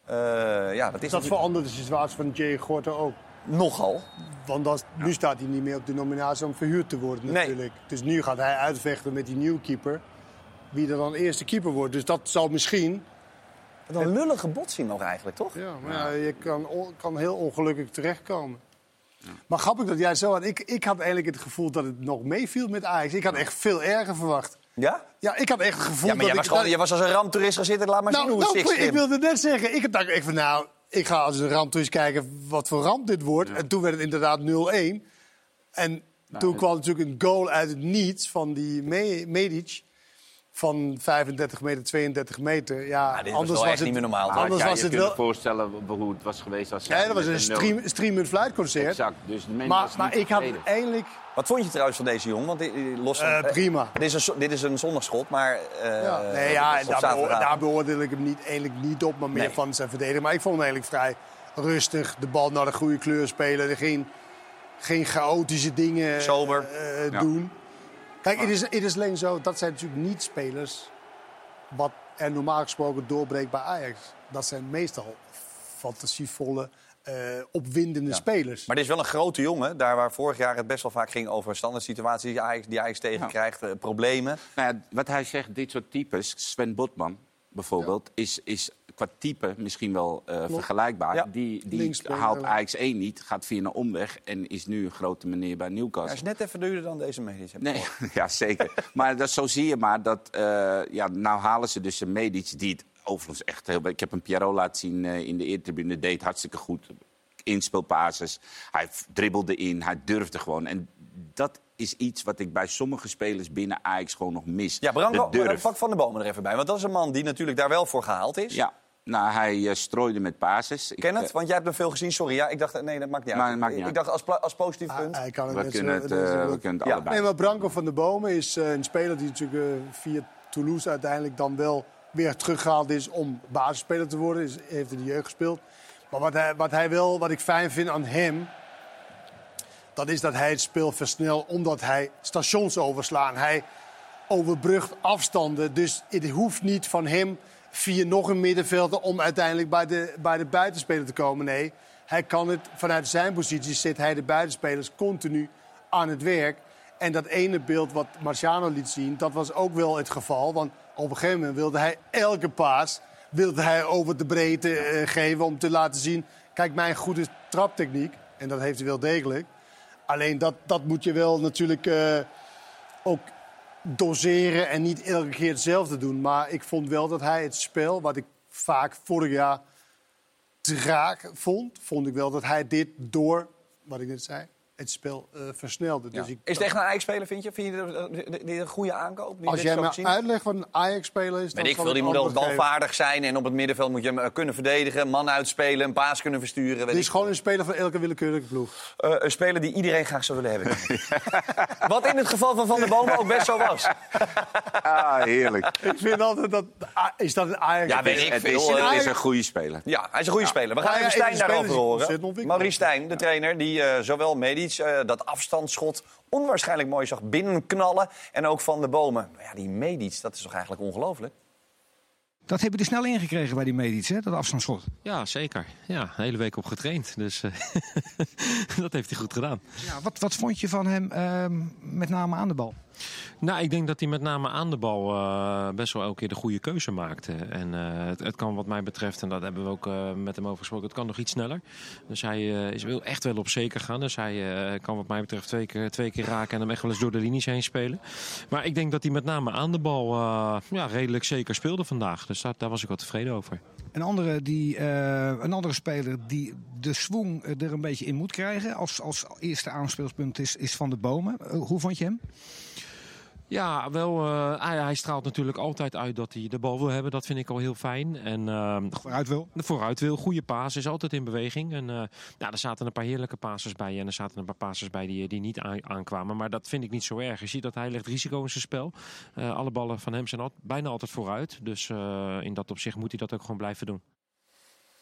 Ja, ja dat is dat verandert de situatie van Jay Gorter ook. Nogal. Want dat, nu staat hij niet meer op de nominatie om verhuurd te worden natuurlijk. Dus nu gaat hij uitvechten met die nieuwe keeper. Wie er dan eerste keeper wordt. Dus dat zal misschien... Wat een lullige botsing nog eigenlijk, toch? Ja, maar ja. je kan, kan heel ongelukkig terechtkomen. Ja. Maar grappig dat jij zo had. Ik, ik had eigenlijk het gevoel dat het nog meeviel met Ajax. Ik had echt veel erger verwacht. Ja? Ja, ik had echt het gevoel ja, maar dat jij ik... was, gewoon, je was als een ramptoerist gaan zitten. Laat maar nou, zien hoe het nou, zich Ik wilde net zeggen. Ik dacht echt van nou, ik ga als een ramptoerist kijken wat voor ramp dit wordt. En toen werd het inderdaad 0-1. En Nou, toen kwam natuurlijk een goal uit het niets van die Me- Medic. Van 35 meter, 32 meter. Ja, dit was anders wel was echt het niet meer normaal. Anders ja, was je het kunt wel. je voorstellen hoe het was geweest als... Ja, dat was een stream, stream and flight concert. Exact. Dus de mensen Maar, was maar ik had eindelijk. Wat vond je trouwens van deze jongen? Want los Eh, eh, prima. dit, is een, dit is een zondagschot, maar... eh, Ja, nee, ja, daar, beoor- zaterdagavond. daar beoordeel ik hem niet, eigenlijk niet op, maar meer Nee. van zijn verdediging. Maar ik vond hem eigenlijk vrij rustig. De bal naar de goede kleur spelen. Er Geen, geen chaotische dingen Sober. eh, Ja. Kijk, het is, het is alleen zo, dat zijn natuurlijk niet spelers wat er normaal gesproken doorbreekt bij Ajax. Dat zijn meestal fantasievolle, eh, opwindende spelers. Maar dit is wel een grote jongen. Daar waar vorig jaar het best wel vaak ging over standaard situaties die Ajax, die Ajax tegenkrijgt, eh, problemen. Nou ja, wat hij zegt, dit soort types, Sven Botman bijvoorbeeld, is, is qua type misschien wel eh, vergelijkbaar. Ja. Die, die haalt ja. Ajax 1 niet, gaat via een omweg en is nu een grote meneer bij Hij Newcastle. is net even duurder dan deze medisch. Nee, ja, zeker. maar dat, zo zie je maar dat... eh, ja, nou halen ze dus een Medic die het overigens echt heel... Ik heb een Pierrot laten zien eh, in de eertribune. Deed hartstikke goed. Inspelpases. Hij dribbelde in. Hij durfde gewoon. En dat is iets wat ik bij sommige spelers binnen Ajax gewoon nog mis. Ja, Branko, de durf. pak Van de Bomen er even bij. Want dat is een man die natuurlijk daar wel voor gehaald is. Ja, nou, hij eh, strooide met pases. Ik ken het, eh, want jij hebt hem veel gezien. Sorry, ja, ik dacht, eh, nee, dat maakt niet uit. Maar maakt niet ik uit. dacht als, als positief Ah, punt. hij kan het we net kunnen het, eh, we kunnen het Ja. allebei. Nee, maar Branko van der Bomen is eh, een speler die natuurlijk eh, via Toulouse uiteindelijk dan wel weer teruggehaald is om basisspeler te worden. Is, heeft in de jeugd gespeeld. Maar wat hij, wat hij wel, wat ik fijn vind aan hem, dat is dat hij het spel versnelt omdat hij stations overslaan. Hij overbrugt afstanden, dus het hoeft niet van hem via nog een middenvelder om uiteindelijk bij de, bij de buitenspeler te komen. Nee, hij kan het vanuit zijn positie zet hij de buitenspelers continu aan het werk. En dat ene beeld wat Marciano liet zien, dat was ook wel het geval. Want op een gegeven moment wilde hij elke paas wilde hij over de breedte eh, geven om te laten zien... kijk, mijn goede traptechniek. En dat heeft hij wel degelijk. Alleen dat, dat moet je wel natuurlijk eh, ook doseren en niet elke keer hetzelfde doen. Maar ik vond wel dat hij het spel, wat ik vaak vorig jaar traag vond... vond ik wel dat hij dit door, wat ik net zei, het spel eh, versnelde. Ja. Dus ik, Is het echt een Ajax-speler, vind je? Vind je dit- een goede aankoop? Die als jij me uitlegt wat een Ajax-speler is... dan ik veel, die moet wel balvaardig zijn. En op het middenveld moet je hem eh, kunnen verdedigen. Man uitspelen, een paas kunnen versturen. Dit is ik. gewoon een speler van elke willekeurige ploeg. Eh, een speler die iedereen graag zou willen hebben. Wat in het geval van Van der Bomen ook best zo was. Ah, heerlijk. Ik vind altijd dat... Is dat een Ajax? Ja, weet ik Het veel. is, het is een goede speler. Ja, hij is een goede speler. We gaan Ja, ja, even Stijn daarover horen. ontwikkeld. Maurice Stijn, de trainer, die eh, zowel Eh, dat afstandsschot onwaarschijnlijk mooi zag binnenknallen. En ook Van de Bomen. Maar Ja, die Medic, dat is toch eigenlijk ongelooflijk? Dat hebben we er snel ingekregen bij die Medici, hè, dat afstandsschot. Ja, zeker. Ja, een hele week op getraind. Dus eh, dat heeft hij goed gedaan. Ja, wat, wat vond je van hem ehm, met name aan de bal? Nou, ik denk dat hij met name aan de bal eh, best wel elke keer de goede keuze maakte. En eh, het, het kan wat mij betreft, en dat hebben we ook eh, met hem over gesproken, het kan nog iets sneller. Dus hij is wil echt wel op zeker gaan. Dus hij kan wat mij betreft twee keer, twee keer raken en hem echt wel eens door de linies heen spelen. Maar ik denk dat hij met name aan de bal ja, redelijk zeker speelde vandaag. Dus daar, daar was ik wel tevreden over. Een andere, die, een andere speler die de swing er een beetje in moet krijgen als, als eerste aanspeelpunt is, is Van de Bomen. Hoe vond je hem? Ja, wel. eh, hij, hij straalt natuurlijk altijd uit dat hij de bal wil hebben. Dat vind ik al heel fijn. En, ehm, vooruit wil. Vooruit wil. Goede paas. Is altijd in beweging. En eh, nou, er zaten een paar heerlijke passes bij. En er zaten een paar passes bij die, die niet aan- aankwamen. Maar dat vind ik niet zo erg. Je ziet dat hij legt risico in zijn spel. Eh, alle ballen van hem zijn al, bijna altijd vooruit. Dus in dat opzicht moet hij dat ook gewoon blijven doen.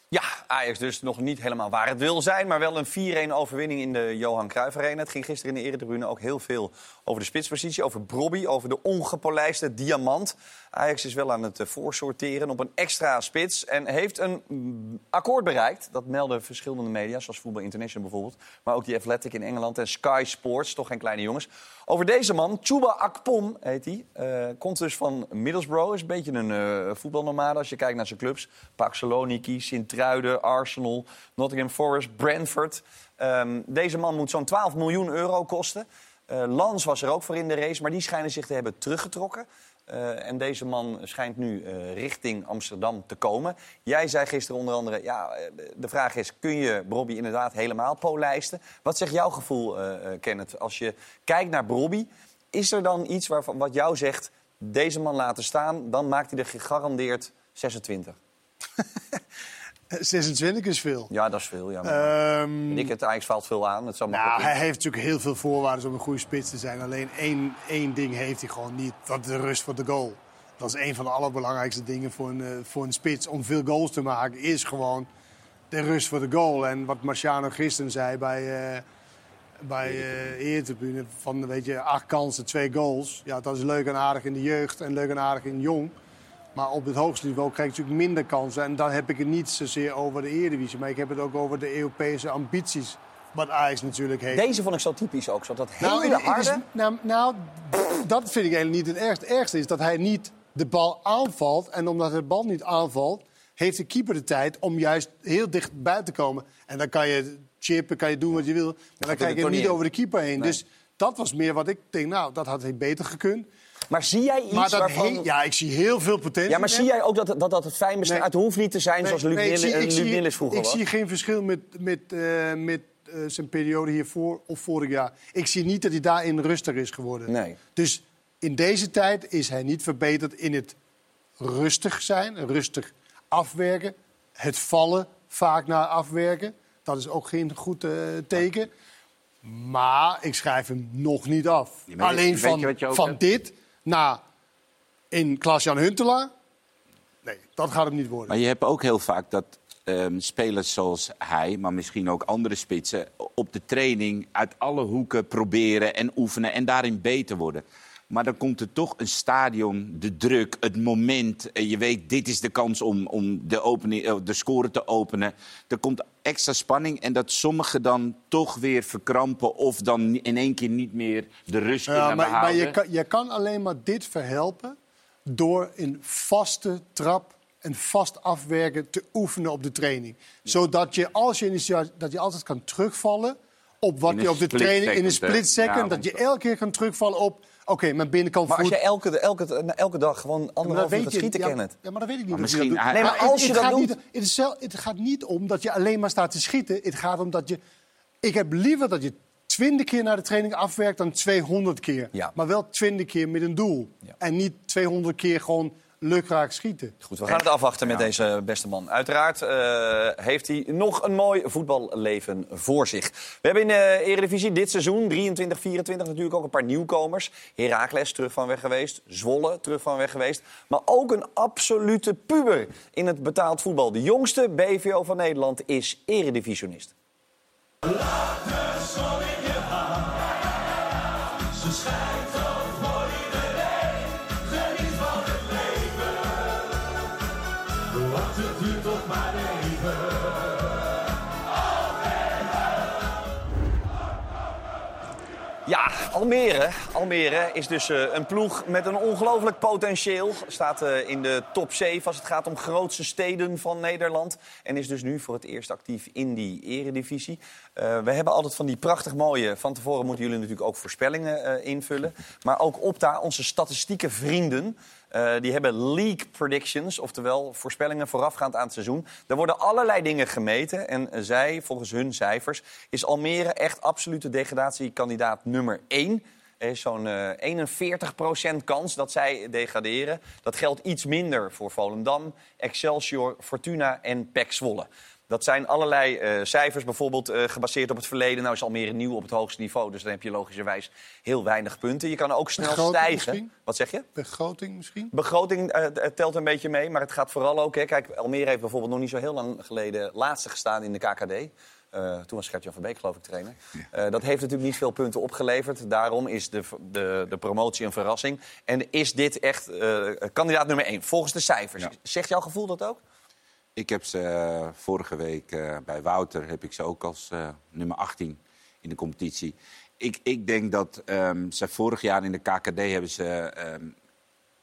Ja, Ajax dus nog niet helemaal waar het wil zijn. Maar wel een 4-1 overwinning in de Johan Cruijff Arena. Het ging gisteren in de Eretribune ook heel veel over de spitspositie. Over Brobby, over de ongepolijste diamant. Ajax is wel aan het eh, voorsorteren op een extra spits. En heeft een mm, akkoord bereikt. Dat melden verschillende media, zoals Voetbal International bijvoorbeeld. Maar ook die Athletic in Engeland en Sky Sports, toch geen kleine jongens. Over deze man, Chuba Akpom heet hij. Eh, komt dus van Middlesbrough. Is een beetje een eh voetbalnomade als je kijkt naar zijn clubs. Pax Saloniki, Sint-Truiden, Arsenal, Nottingham Forest, Brentford. Ehm, deze man moet zo'n 12 miljoen euro kosten. Eh, Lans was er ook voor in de race, maar die schijnen zich te hebben teruggetrokken. Eh, en deze man schijnt nu eh, richting Amsterdam te komen. Jij zei gisteren onder andere, ja, de vraag is... kun je Brobby inderdaad helemaal polijsten? Wat zegt jouw gevoel, Kenneth, als je kijkt naar Brobby? Is er dan iets waarvan, wat jou zegt, deze man laten staan... dan maakt hij er gegarandeerd 26? 26 is veel. Ja, dat is veel. Ja, maar Ehm, ik het Ajax valt veel aan. Het zou Nou, hij heeft natuurlijk heel veel voorwaarden om een goede spits te zijn. Alleen één, één ding heeft hij gewoon niet. Dat is de rust voor de goal. Dat is een van de allerbelangrijkste dingen voor een, eh, voor een spits. Om veel goals te maken is gewoon de rust voor de goal. En wat Marciano gisteren zei bij, eh bij eh Eertribune... van weet je, acht kansen, twee goals. Ja, dat is leuk en aardig in de jeugd en leuk en aardig in jong. Maar op het hoogste niveau krijg je natuurlijk minder kansen. En dan heb ik het niet zozeer over de Eredivisie. Maar ik heb het ook over de Europese ambities. Wat Ajax natuurlijk heeft. Deze vond ik zo typisch ook. Zo dat Nou, hele het is- harde... nou, nou, dat vind ik eigenlijk niet het ergste. Het ergste is dat hij niet de bal aanvalt. En omdat hij de bal niet aanvalt, heeft de keeper de tijd om juist heel dicht bij te komen. En dan kan je chippen, kan je doen wat je wil. Maar dan krijg je niet over de keeper heen. Nee. Dus dat was meer wat ik denk, nou, dat had hij beter gekund. Maar zie jij iets maar dat waarvan- he- Ja, ik zie heel veel potentie. Ja, maar zie jij ook dat, dat, dat het fijn bestaat? Nee. Het hoeft niet te zijn Nee, zoals Luc, nee, ik ik Niels vroeger Ik was. zie geen verschil met, met, eh, met eh, zijn periode hiervoor of vorig jaar. Ik zie niet dat hij daarin rustiger is geworden. Nee. Dus in deze tijd is hij niet verbeterd in het rustig zijn, rustig afwerken. Het vallen vaak naar afwerken. Dat is ook geen goed eh, teken. Maar ik schrijf hem nog niet af. Alleen van, van dit naar in Klaas-Jan Huntelaar. Nee, dat gaat hem niet worden. Maar je hebt ook heel vaak dat ehm, spelers zoals hij, maar misschien ook andere spitsen, op de training uit alle hoeken proberen en oefenen en daarin beter worden. Maar dan komt er toch een stadion, de druk, het moment. Je weet, dit is de kans om, om de, opening, eh, de score te openen. Er komt extra spanning en dat sommigen dan toch weer verkrampen... of dan in één keer niet meer de rust Ja, kunnen maar, maar behouden. je, kan, je kan alleen maar dit verhelpen door een vaste trap en vast afwerken te oefenen op de training. Zodat je, als je in de dat je altijd kan terugvallen op wat In je op de training in een split second, Ja, dat je elke keer kan terugvallen op, oké, mijn binnenkant Maar als voet. je elke, elke, elke dag gewoon Maar anderhalf uur je- schieten, ja, Kenneth. Ja, maar dat weet ik niet. Maar je misschien dat Nee, maar het- als je het dat gaat doet- Niet, het, is het gaat niet om dat je alleen maar staat te schieten. Het gaat om dat je... Ik heb liever dat je 20 keer naar de training afwerkt dan 200 keer. Ja. Maar wel 20 keer met een doel. En niet 200 keer gewoon lukraak schieten. Goed, we gaan het afwachten met deze beste man. Uiteraard eh, heeft hij nog een mooi voetballeven voor zich. We hebben in de Eredivisie dit seizoen, 23, 24, natuurlijk ook een paar nieuwkomers. Heracles terug van weg geweest. Zwolle terug van weg geweest. Maar ook een absolute puber in het betaald voetbal. De jongste BVO van Nederland is eredivisionist. Ze schijnt al Ja, Almere. Almere is dus eh, een ploeg met een ongelooflijk potentieel. Staat eh, in de top 7 als het gaat om grootste steden van Nederland. En is dus nu voor het eerst actief in die eredivisie. Eh, we hebben altijd van die prachtig mooie... Van tevoren moeten jullie natuurlijk ook voorspellingen invullen. Maar ook Opta, onze statistieke vrienden... eh, die hebben league predictions, oftewel voorspellingen voorafgaand aan het seizoen. Er worden allerlei dingen gemeten. En eh, zij, volgens hun cijfers, is Almere echt absolute degradatiekandidaat nummer 1. Er is zo'n eh 41% kans dat zij degraderen. Dat geldt iets minder voor Volendam, Excelsior, Fortuna en PEC Zwolle. Dat zijn allerlei eh, cijfers, bijvoorbeeld eh, gebaseerd op het verleden. Nou is Almere nieuw op het hoogste niveau, dus dan heb je logischerwijs heel weinig punten. Je kan ook snel Begroting stijgen. misschien? Wat zeg je? Begroting misschien? Begroting eh, telt een beetje mee, maar het gaat vooral ook... Hè, kijk, Almere heeft bijvoorbeeld nog niet zo heel lang geleden laatste gestaan in de KKD. Toen was Gert-Jan van Beek, geloof ik, trainer. Dat heeft natuurlijk niet veel punten opgeleverd. Daarom is de, de, de promotie een verrassing. En is dit echt kandidaat nummer één, volgens de cijfers. Zegt jouw gevoel dat ook? Ik heb ze eh, vorige week eh, bij Wouter heb ik ze ook als eh, nummer 18 in de competitie. Ik, ik denk dat ehm, ze vorig jaar in de KKD hebben ze ehm,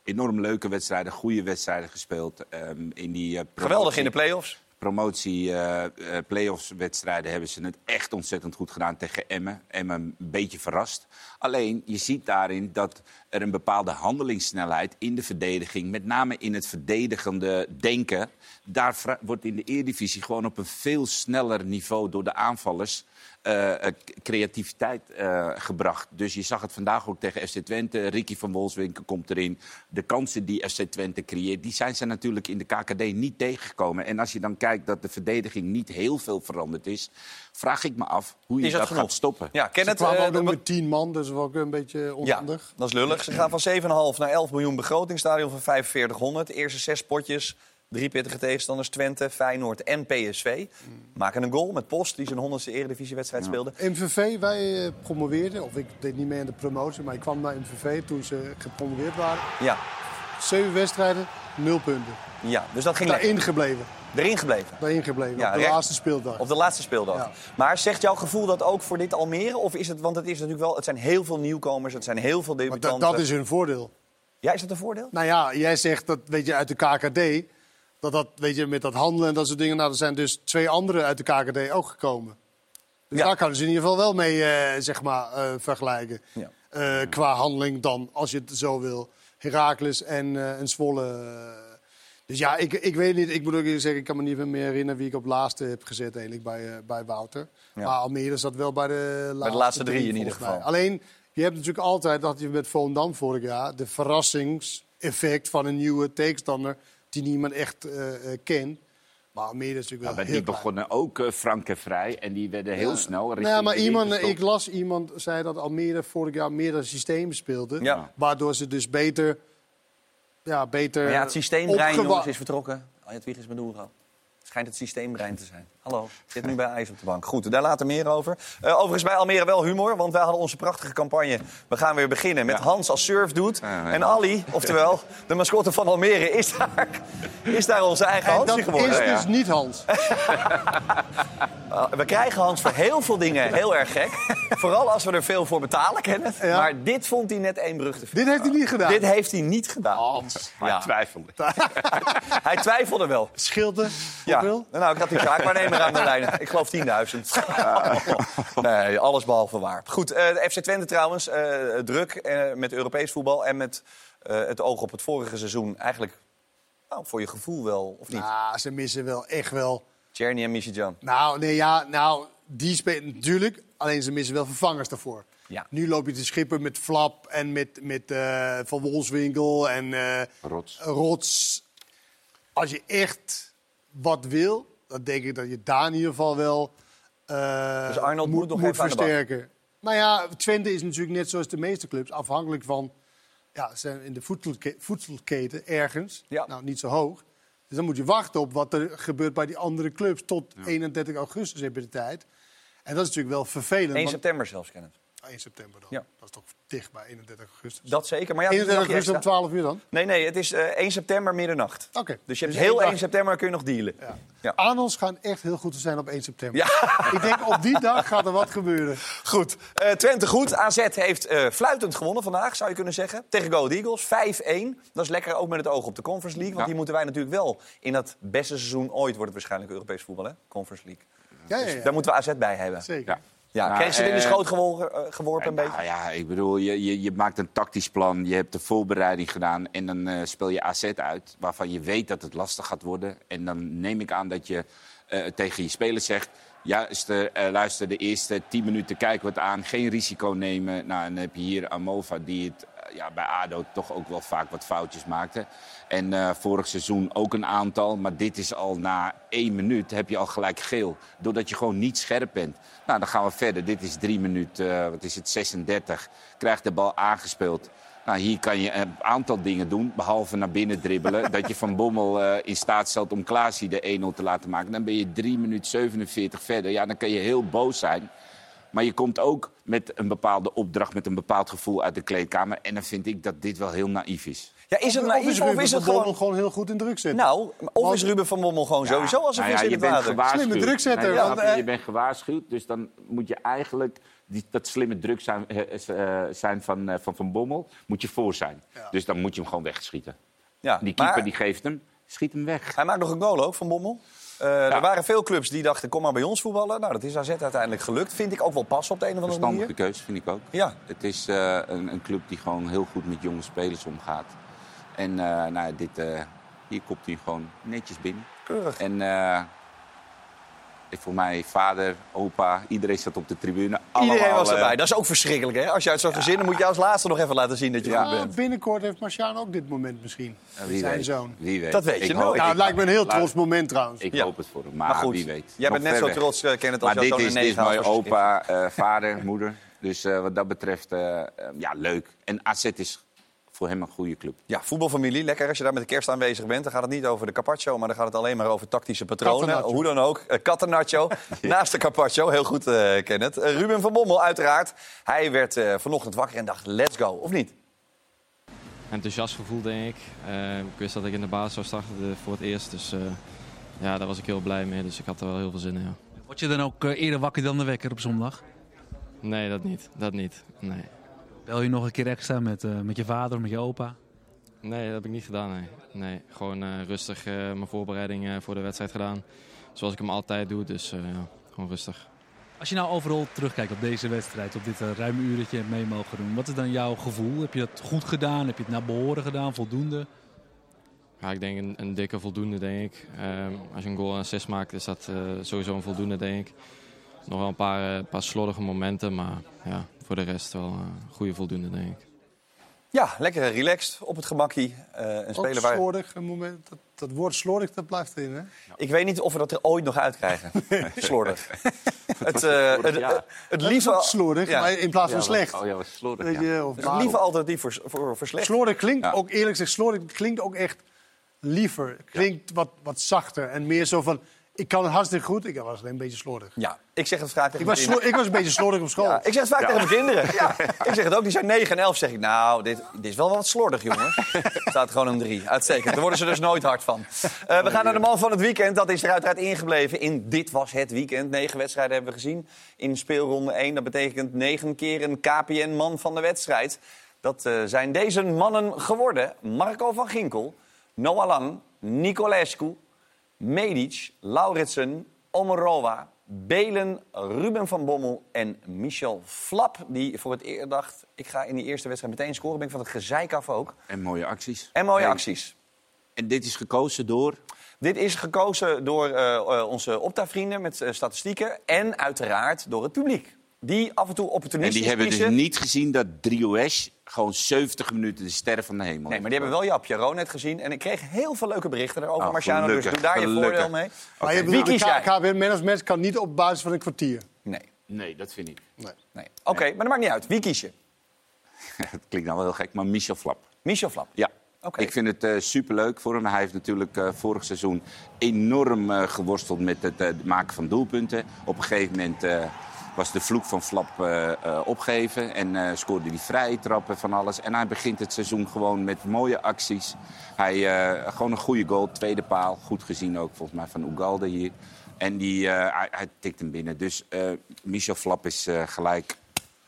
enorm leuke wedstrijden, goede wedstrijden gespeeld. Ehm, in die, Geweldig in de play-offs. Promotie, eh, eh, play-offs wedstrijden hebben ze het echt ontzettend goed gedaan tegen Emmen. Emmen een beetje verrast. Alleen, je ziet daarin dat er een bepaalde handelingssnelheid in de verdediging... met name in het verdedigende denken... daar wordt in de Eredivisie gewoon op een veel sneller niveau... door de aanvallers eh, eh, creativiteit eh, gebracht. Dus je zag het vandaag ook tegen FC Twente. Ricky van Wolfswinkel komt erin. De kansen die FC Twente creëert, die zijn ze natuurlijk in de KKD niet tegengekomen. En als je dan kijkt dat de verdediging niet heel veel veranderd is... vraag ik me af hoe je Is dat dat, gaat stoppen. Ja, ken Ze het. kwamen ook de- met tien man, dus ook een beetje Ja, onhandig. dat is lullig. Ze gaan van 7,5 naar 11 miljoen begrotingstadion van 4500. Eerste zes potjes, drie pittige tegenstanders. Twente, Feyenoord en PSV. Maken een goal met Post, die zijn 100ste eredivisiewedstrijd speelde. MVV, wij eh, promoveerden, of ik deed niet mee aan de promotie, maar ik kwam naar MVV toen ze gepromoveerd waren. Ja, Zeven wedstrijden, nul punten. ja, dus dat ging Daarin lekker. gebleven. Erin gebleven. Daarin gebleven, Ja, op de recht- laatste speeldag. Op de laatste speeldag. Ja. Maar zegt jouw gevoel dat ook voor dit Almere? Of is het, want het is natuurlijk wel, het zijn heel veel nieuwkomers, het zijn heel veel Maar debutanten. dat, dat is hun voordeel. Ja, is dat een voordeel? Nou ja, jij zegt dat, weet je, uit de KKD, dat dat, weet je, met dat handelen en dat soort dingen, nou, er zijn dus twee anderen uit de KKD ook gekomen. Dus daar kunnen ze in ieder geval wel mee, eh, zeg maar, eh, vergelijken. Ja. Eh, qua handeling dan, als je het zo wil. Heracles en, eh en Zwolle. Dus ja, ik, ik weet niet. Ik moet ook eerlijk zeggen, ik kan me niet meer herinneren wie ik op laatste heb gezet eigenlijk bij, eh, bij Wouter. Ja. Maar Almere zat wel bij de laatste, laatste drie in ieder geval. Alleen, je hebt natuurlijk altijd, dat je met Volendam vorig jaar, de verrassingseffect van een nieuwe tegenstander die niemand echt eh, eh, kent. Maar Almere is natuurlijk Ja, wel maar heel die klein. begonnen ook eh, frank en vrij. En die werden heel snel richting Nou, maar de iemand, ik las iemand zei dat Almere vorig jaar meerdere systemen speelde. Ja. Waardoor ze dus beter. Ja, beter. Maar ja, het systeembrein jongens, is vertrokken. Aljet Wiegers Maduro. Het schijnt het systeembrein te zijn. Hallo, zit nu bij IJs op de bank. Goed, daar later meer over. Eh, overigens bij Almere wel humor, want wij hadden onze prachtige campagne. We gaan weer beginnen met Hans als surfdude. En Ali, oftewel de mascotte van Almere, is daar, is daar onze eigen dat geworden. is Ja. dus niet Hans. Uh, we krijgen Hans voor heel veel dingen heel erg gek. Vooral als we er veel voor betalen, Kenneth. Maar dit vond hij net één brug te veel. Dit heeft hij niet gedaan. Dit heeft hij niet gedaan. Hans. Hij twijfelde. hij twiefelde wel. Schilder. Ja. Hoeveel? Nou, ik had die zaakwaarnemer aan de lijn. Ik geloof 10.000. nee, alles behalve waar. Goed, eh, de FC Twente trouwens, eh, druk eh, met Europees voetbal... en met eh, het oog op het vorige seizoen eigenlijk... Nou, voor je gevoel wel, of niet? Nou, ze missen wel echt wel. Czerny en Michijan. Nou, nee, ja, nou, die spelen natuurlijk. Alleen ze missen wel vervangers daarvoor. Ja. Nu loop je te schippen met Flap en met, met eh, Van Wolfswinkel en eh, Rots. Rots. Als je echt wat wil, dan denk ik dat je daar in ieder geval wel eh, Dus Arnold moet nog moet even versterken. Nou ja, Twente is natuurlijk net zoals de meeste clubs afhankelijk van... Ja, ze zijn in de voedselke- voedselketen ergens, nou niet zo hoog. Dus dan moet je wachten op wat er gebeurt bij die andere clubs. Tot 31 augustus heb je de tijd. En dat is natuurlijk wel vervelend. 1 want- september zelfs, Kenneth. Ah, 1 september dan. Ja. Dat is toch dicht bij 31 augustus. Dat zeker. Maar ja, 31 een dagje augustus om extra. 12 uur dan? Nee, nee, het is eh, 1 september middernacht. Oké. Dus je hebt Dus heel één dag. 1 september kun je nog dealen. Ja. Arnolds gaan echt heel goed zijn op 1 september. Ik denk op die dag gaat er wat gebeuren. Goed, eh, Twente goed. AZ heeft eh, fluitend gewonnen vandaag, zou je kunnen zeggen. Tegen Go Eagles, 5-1. Dat is lekker, ook met het oog op de Conference League. Want die moeten wij natuurlijk wel in dat beste seizoen ooit... wordt het waarschijnlijk Europees voetbal, hè? Conference League. Ja, ja, Dus ja. daar moeten we AZ bij hebben. Zeker. Ja. Nou, ze het in de eh, schoot geworpen, eh, geworpen een beetje? Nou ja, ik bedoel, je, je, je maakt een tactisch plan, je hebt de voorbereiding gedaan en dan eh, speel je AZ uit, waarvan je weet dat het lastig gaat worden. En dan neem ik aan dat je eh, tegen je spelers zegt, Juist, eh, luister, de eerste tien minuten kijken we het aan. Geen risico nemen. Nou, en dan heb je hier Amova die het eh, ja, bij ADO toch ook wel vaak wat foutjes maakte. En eh, vorig seizoen ook een aantal. Maar dit is al na één minuut heb je al gelijk geel. Doordat je gewoon niet scherp bent. Nou, dan gaan we verder. Dit is drie minuten, eh, wat is het, 36. Krijgt de bal aangespeeld. Nou, hier kan je een aantal dingen doen, behalve naar binnen dribbelen. dat je Van Bommel eh, in staat stelt om Klaasie de 1-0 te laten maken. Dan ben je 3 minuten 47 verder. Ja, dan kan je heel boos zijn. Maar je komt ook met een bepaalde opdracht, met een bepaald gevoel uit de kleedkamer. En dan vind ik dat dit wel heel naïef is. Ja, is het naïef of is of Ruben is het van Bommel gewoon... gewoon heel goed in druk zetten? Nou, of is Ruben van Bommel gewoon sowieso als een Nou vis ja, in je het bent water? gewaarschuwd. Slimme drukzetter, Nee, want, snap je? eh, bent gewaarschuwd, dus dan moet je eigenlijk die, dat slimme druk zijn, eh, eh, zijn van, eh, van Van Bommel, moet je voor zijn. Dus dan moet je hem gewoon wegschieten. Ja, Die keeper maar- die geeft hem, schiet hem weg. Hij maakt nog een goal ook, Van Bommel. Eh, Er waren veel clubs die dachten, kom maar bij ons voetballen. Nou, dat is AZ uiteindelijk gelukt. Vind ik ook wel passen op de een of andere Verstandige manier. keuze, vind ik ook. Ja. Het is eh, een, een club die gewoon heel goed met jonge spelers omgaat. En eh, nou, dit, hier kopt hij gewoon netjes binnen. Keurig. En voor mij vader, opa, iedereen zat op de tribune. Iedereen Allemaal, was eh, erbij. Dat is ook verschrikkelijk, hè? Als je uit zo'n gezin, dan moet je als laatste nog even laten zien dat je goed Ja, bent. binnenkort heeft Marciaan ook dit moment misschien. Ja, wie Zijn weet. zoon. Wie weet. Dat weet je Ik nooit. Nou, het lijkt me een heel trots moment trouwens. Ik Ja. hoop het voor hem, maar, Maar goed, wie weet. jij bent net zo weg. trots, eh, Kenneth, als Maar jouw dit zoon is, een dit is negen mijn opa, eh, vader, moeder. Dus eh, wat dat betreft, eh, eh, ja, leuk. En AZ is voor hem een goede club. Ja, voetbalfamilie. Lekker als je daar met de kerst aanwezig bent. Dan gaat het niet over de carpaccio, maar dan gaat het alleen maar over tactische patronen. Hoe dan ook. Uh, Kattennacho. Naast de carpaccio. Heel goed, eh Kenneth. Eh, Ruben van Bommel, uiteraard. Hij werd eh, vanochtend wakker en dacht, let's go. Of niet? enthousiast gevoel, denk ik. Eh, ik wist dat ik in de basis zou starten voor het eerst. Dus eh, ja, daar was ik heel blij mee. Dus ik had er wel heel veel zin in. Ja. Word je dan ook eh, eerder wakker dan de wekker op zondag? Nee, dat niet. Dat niet. Nee. Bel je nog een keer extra met, eh, met je vader of met je opa? nee, dat heb ik niet gedaan. Nee, nee. gewoon eh, rustig eh, mijn voorbereiding voor de wedstrijd gedaan. Zoals ik hem altijd doe. Dus ja, gewoon rustig. Als je nou overal terugkijkt op deze wedstrijd, op dit ruime uur dat je hebt mee mogen doen. Wat is dan jouw gevoel? Heb je dat goed gedaan? Heb je het naar behoren gedaan? Voldoende? Ja, ik denk een, een dikke voldoende, denk ik. Als je een goal en assist maakt, is dat sowieso een voldoende, denk ik. Nog wel een paar, paar slordige momenten, maar ja, voor de rest wel een goede voldoende, denk ik. Ja, lekker relaxed, op het gemakkie. Eh een speler waar... slordig, een moment, dat, dat woord slordig, dat blijft erin, hè? Ik weet niet of we dat er ooit nog uitkrijgen. Slordig. het, eh, het, Ja. lieve... ook slordig, Ja. maar in plaats van Ja, slecht. Oh ja, wat slordig. Weet ja. je, of Het lieve alternatief voor, voor, voor slecht. Slordig klinkt Ja. ook, eerlijk gezegd, slordig klinkt ook echt liever. Klinkt wat, wat zachter en meer zo van, ik kan het hartstikke goed, ik was alleen een beetje slordig. Ja, ik zeg het vaak tegen Ik mijn was, kinderen. ik was een beetje slordig op school. Ja, ik zeg het vaak tegen mijn kinderen. Ja. Ik zeg het ook, die zijn 9 en 11. zeg ik, nou, dit, dit is wel wat slordig, jongen. staat gewoon een 3. Uitstekend. Daar worden ze dus nooit hard van. Eh, we gaan naar de man van het weekend. Dat is er uiteraard ingebleven in Dit Was Het Weekend. Negen wedstrijden hebben we gezien in speelronde 1. Dat betekent negen keer een KPN-man van de wedstrijd. Dat eh, zijn deze mannen geworden. Marco van Ginkel, Noah Lang, Nicolescu, Medic, Lauritsen, Omerova, Belen, Ruben van Bommel en Michel Flap. Die voor het eerst dacht, ik ga in die eerste wedstrijd meteen scoren. Ben ik van het gezeik af ook. En mooie acties. En mooie acties. En dit is gekozen door... Dit is gekozen door eh, onze Opta-vrienden met eh, statistieken. En uiteraard door het publiek. Die af en toe En opportunistisch die hebben dus niet gezien dat Drioes gewoon 70 minuten de sterren van de hemel Nee, maar die hebben wel Jap Jaro net gezien. En ik kreeg heel veel leuke berichten daarover, Oh, Marciano. Dus doe daar je voordeel mee. Maar je Wie kies jij? KVN Man of Match kan niet op basis van een kwartier. Nee. Nee, dat vind ik. nee. Oké, maar dat maakt niet uit. Wie kies je? Het klinkt nou wel heel gek, maar Michel Flap. Michel Flap. Ja. Oké. Ik vind het eh, superleuk voor hem. Hij heeft natuurlijk eh, vorig seizoen enorm eh, geworsteld met het eh, maken van doelpunten. Op een gegeven moment eh, was de vloek van Flap eh, eh, opgegeven. En eh, scoorde hij vrije trappen van alles. En hij begint het seizoen gewoon met mooie acties. Hij, eh, gewoon een goede goal, tweede paal. Goed gezien ook volgens mij van Ugalde hier. En die, eh, hij, hij tikt hem binnen. Dus eh, Michel Flap is eh, gelijk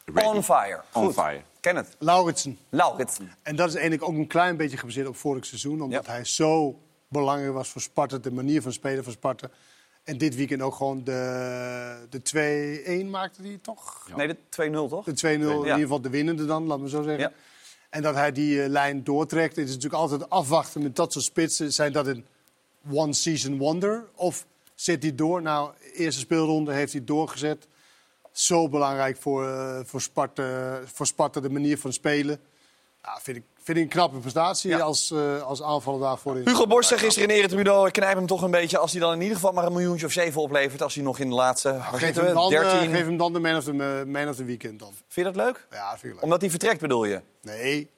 ready. On fire. On Goed. fire. Ken het. Lauritsen. Lauritsen. En dat is eigenlijk ook een klein beetje gebaseerd op vorig seizoen. Omdat hij zo belangrijk was voor Sparta, de manier van spelen van Sparta. En dit weekend ook gewoon de, de 2-1 maakte hij toch? Nee, de 2-0 toch? De 2-0, in ieder geval de winnende dan, laat me zo zeggen. Ja. En dat hij die eh, lijn doortrekt. Het is natuurlijk altijd afwachten met dat soort spitsen. Zijn dat een one-season wonder? Of Zet hij door? Nou, eerste speelronde heeft hij doorgezet. Zo belangrijk voor, eh, voor, Sparta, voor Sparta, de manier van spelen. Ja, vind, ik, vind ik een knappe prestatie als, eh, als aanvaller daarvoor. in. Hugo Borst zegt gisteren in Eredivisie, ik knijp hem toch een beetje... als hij dan in ieder geval maar een miljoentje of zeven oplevert... als hij nog in de laatste, waar Geef hem, dan, eh, 13... geef hem dan de man of the, man of the weekend dan. Vind je dat leuk? Ja, vind ik leuk. Omdat hij vertrekt bedoel je? Nee,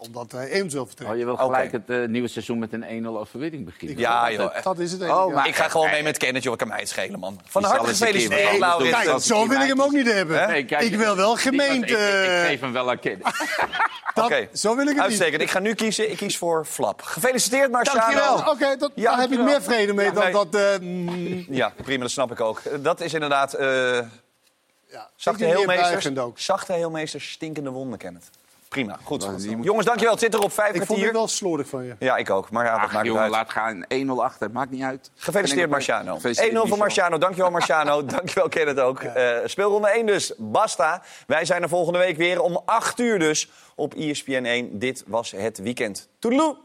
omdat hij eventueel vertrekt. Oh, je wil gelijk het eh, nieuwe seizoen met een 1-0 overwinning beginnen. Ja, joh. Dat is het Oh, enige, maar ja. ik ga gewoon mee met Kenneth, joh. Ik kan mij het schelen, man. Van harte gefeliciteerd, anders Laurens. Kijk, zo wil ik hem ook niet hebben. Nee, kijk, ik wil wel gemeente. Ik, geef hem wel een kind. Oké, Zo wil ik het uitstekend. niet. Ik ga nu kiezen. Ik kies voor Flap. Gefeliciteerd, Marciano. Dankjewel. Oké, dat- daar heb ik meer vrede mee Ja, dan nee. dat... eh, mm, Ja, prima, dat snap ik ook. Eh, Dat is inderdaad... eh ja, zachte ook. zachte heelmeesters, stinkende wonden, Kenneth. Prima, goed. die moet- Jongens, dankjewel. Het zit erop vijf Ik vond kwartier. het wel slordig van je. Ja, ik ook. Maar ja, dat Ach, maakt niet jongen, uit. laat gaan. 1-0 achter, maakt niet uit. Gefeliciteerd, Marciano. 1-0 Gefeliciteerd, voor. Marciano. Dankjewel, Marciano. Dankjewel, Kenneth ook. Eh, speelronde 1 dus. Basta. Wij zijn er volgende week weer om 8 uur dus op ESPN 1. Dit was het weekend. Toedeloe!